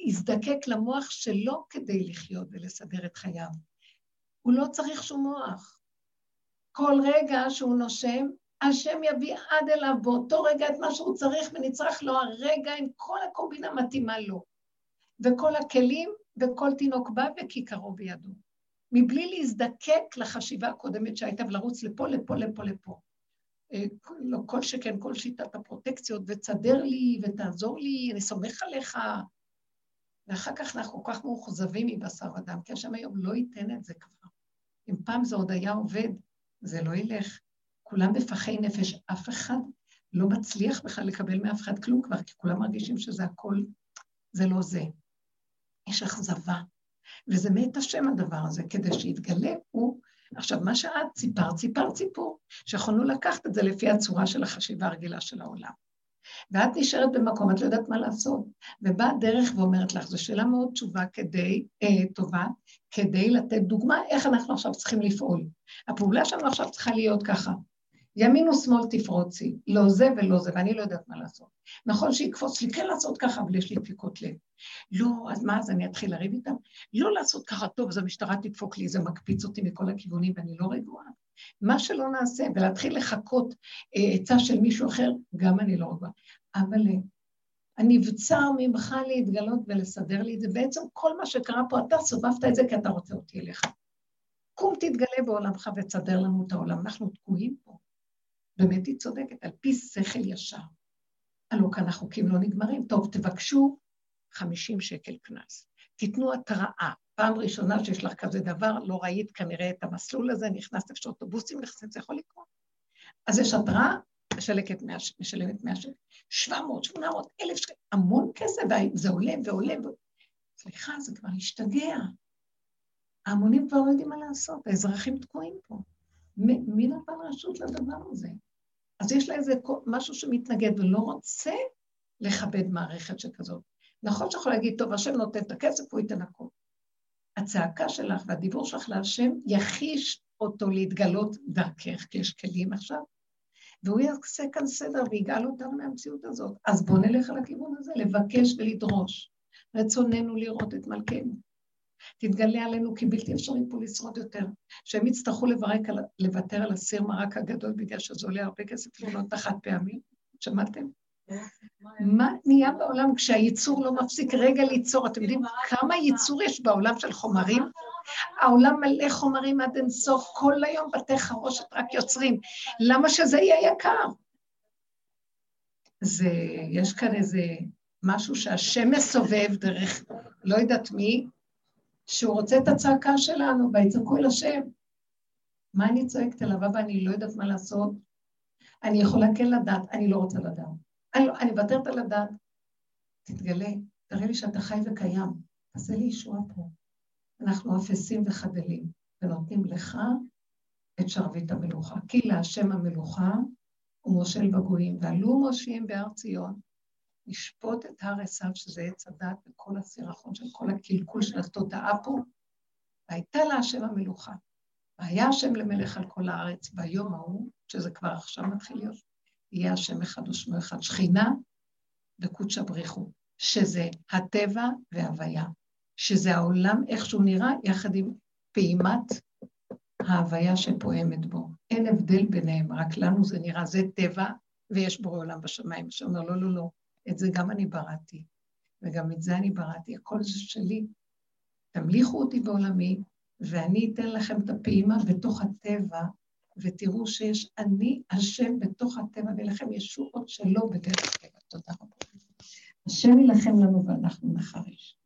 יזדקק למוח שלו כדי לחיות ולסדר את חייו. הוא לא צריך שום מוח. כל רגע שהוא נושם, השם יביא עד אליו באותו רגע את מה שהוא צריך ונצרך לו הרגע עם כל הקומבינה מתאימה לו. וכל הכלים וכל תינוק בא וכיכרו בידו. מבלי להזדקק לחשיבה הקודמת שהייתה ולרוץ לפה, לפה, לפה, לפה. אה, לא כל שכן, כל שיטת הפרוטקציות, ותסדר לי ותעזור לי, אני סומך עליך. ואחר כך אנחנו כל כך מאוכזבים מבשר ודם, כי השם היום לא ייתן את זה כבר. אם פעם זה עוד היה עובד, זה לא ילך. כולם בפחי נפש, אף אחד לא מצליח בכלל לקבל מאף אחד כלום כבר, כי כולם מרגישים שזה הכל, זה לא זה. יש אכזבה, וזה מת השם הדבר הזה, כדי שיתגלה הוא עכשיו, מה שאת סיפרת, סיפרת סיפור, שיכולנו לקחת את זה לפי הצורה של החשיבה הרגילה של העולם. ואת נשארת במקום, את לא יודעת מה לעשות. ובאה דרך ואומרת לך, זו שאלה מאוד תשובה כדי, אה, טובה, כדי לתת דוגמה איך אנחנו עכשיו צריכים לפעול. הפעולה שלנו עכשיו צריכה להיות ככה. ימין ושמאל תפרוצי, לא זה ולא זה, ואני לא יודעת מה לעשות. נכון שיקפוץ לי כן לעשות ככה, אבל יש לי דפיקות לב. לא, אז מה, אז אני אתחיל לריב איתם? לא לעשות ככה, טוב, אז המשטרה תדפוק לי, זה מקפיץ אותי מכל הכיוונים ואני לא רגועה. מה שלא נעשה, ולהתחיל לחכות אה, עצה של מישהו אחר, גם אני לא רגועה. אבל אה, הנבצר ממך להתגלות ולסדר לי את זה, בעצם כל מה שקרה פה, אתה סובבת את זה כי אתה רוצה אותי אליך. קום תתגלה בעולמך ותסדר לנו את העולם, אנחנו תקועים פה. באמת היא צודקת, על פי שכל ישר. הלוא כאן החוקים לא נגמרים. טוב, תבקשו 50 שקל קנס. תיתנו התראה. פעם ראשונה שיש לך כזה דבר, לא ראית כנראה את המסלול הזה, נכנסת איפה שאוטובוסים נכנסים, זה יכול לקרות. אז יש התראה, משלמת 100 שקל. 700, 800, אלף שקל, המון כסף, וזה עולה ועולה. סליחה, זה כבר השתגע. ההמונים כבר לא יודעים מה לעשות, האזרחים תקועים פה. מי נתן רשות לדבר הזה? אז יש לה איזה משהו שמתנגד ולא רוצה לכבד מערכת שכזאת. נכון שיכול להגיד, טוב, השם נותן את הכסף, הוא ייתן הכול. הצעקה שלך והדיבור שלך להשם יחיש אותו להתגלות דרכך, כי יש כלים עכשיו, והוא יעשה כאן סדר ויגאל אותנו מהמציאות הזאת. אז בואו נלך על הכיוון הזה, לבקש ולדרוש. רצוננו לראות את מלכנו. תתגלה עלינו כי בלתי אפשרי פה לשרוד יותר. שהם יצטרכו לברק על, לוותר על הסיר מרק הגדול בגלל שזה עולה הרבה כסף את החד פעמים. שמעתם? מה נהיה בעולם כשהייצור לא מפסיק רגע ליצור? אתם יודעים כמה ייצור יש בעולם של חומרים? העולם מלא חומרים עד אינסוף, כל היום בתי חרושת רק יוצרים. למה שזה יהיה יקר? זה, יש כאן איזה משהו שהשם מסובב דרך לא יודעת מי, שהוא רוצה את הצעקה שלנו, ויצעקו אל השם. מה אני צועקת אליו? אבא, אני לא יודעת מה לעשות. אני יכולה כן לדעת, אני לא רוצה לדעת. אני, לא, אני מוותרת על לדעת. תתגלה, תראה לי שאתה חי וקיים. תעשה לי ישועה פה. אנחנו אפסים וחדלים, ונותנים לך את שרביט המלוכה. כי להשם המלוכה ומושל בגויים, ועלו מושיעים בהר ציון, לשפוט את הר עשיו, שזה עץ הדת וכל הסירחון של כל הקלקול של התודעה פה, והייתה לה השם המלוכה. והיה השם למלך על כל הארץ ביום ההוא, שזה כבר עכשיו מתחיל להיות, יהיה השם אחד ושמו אחד, שכינה וקודשא בריחו, שזה הטבע וההוויה, שזה העולם איך שהוא נראה, יחד עם פעימת ההוויה שפועמת בו. אין הבדל ביניהם, רק לנו זה נראה, זה טבע, ויש בורא עולם בשמיים, שאומר, לא, לא, לא, את זה גם אני בראתי, וגם את זה אני בראתי, הכל זה שלי. תמליכו אותי בעולמי, ואני אתן לכם את הפעימה בתוך הטבע, ותראו שיש אני השם בתוך הטבע, ולכם ישועות שלא בדרך הטבע. תודה רבה. השם יילחם לנו ואנחנו נחריש.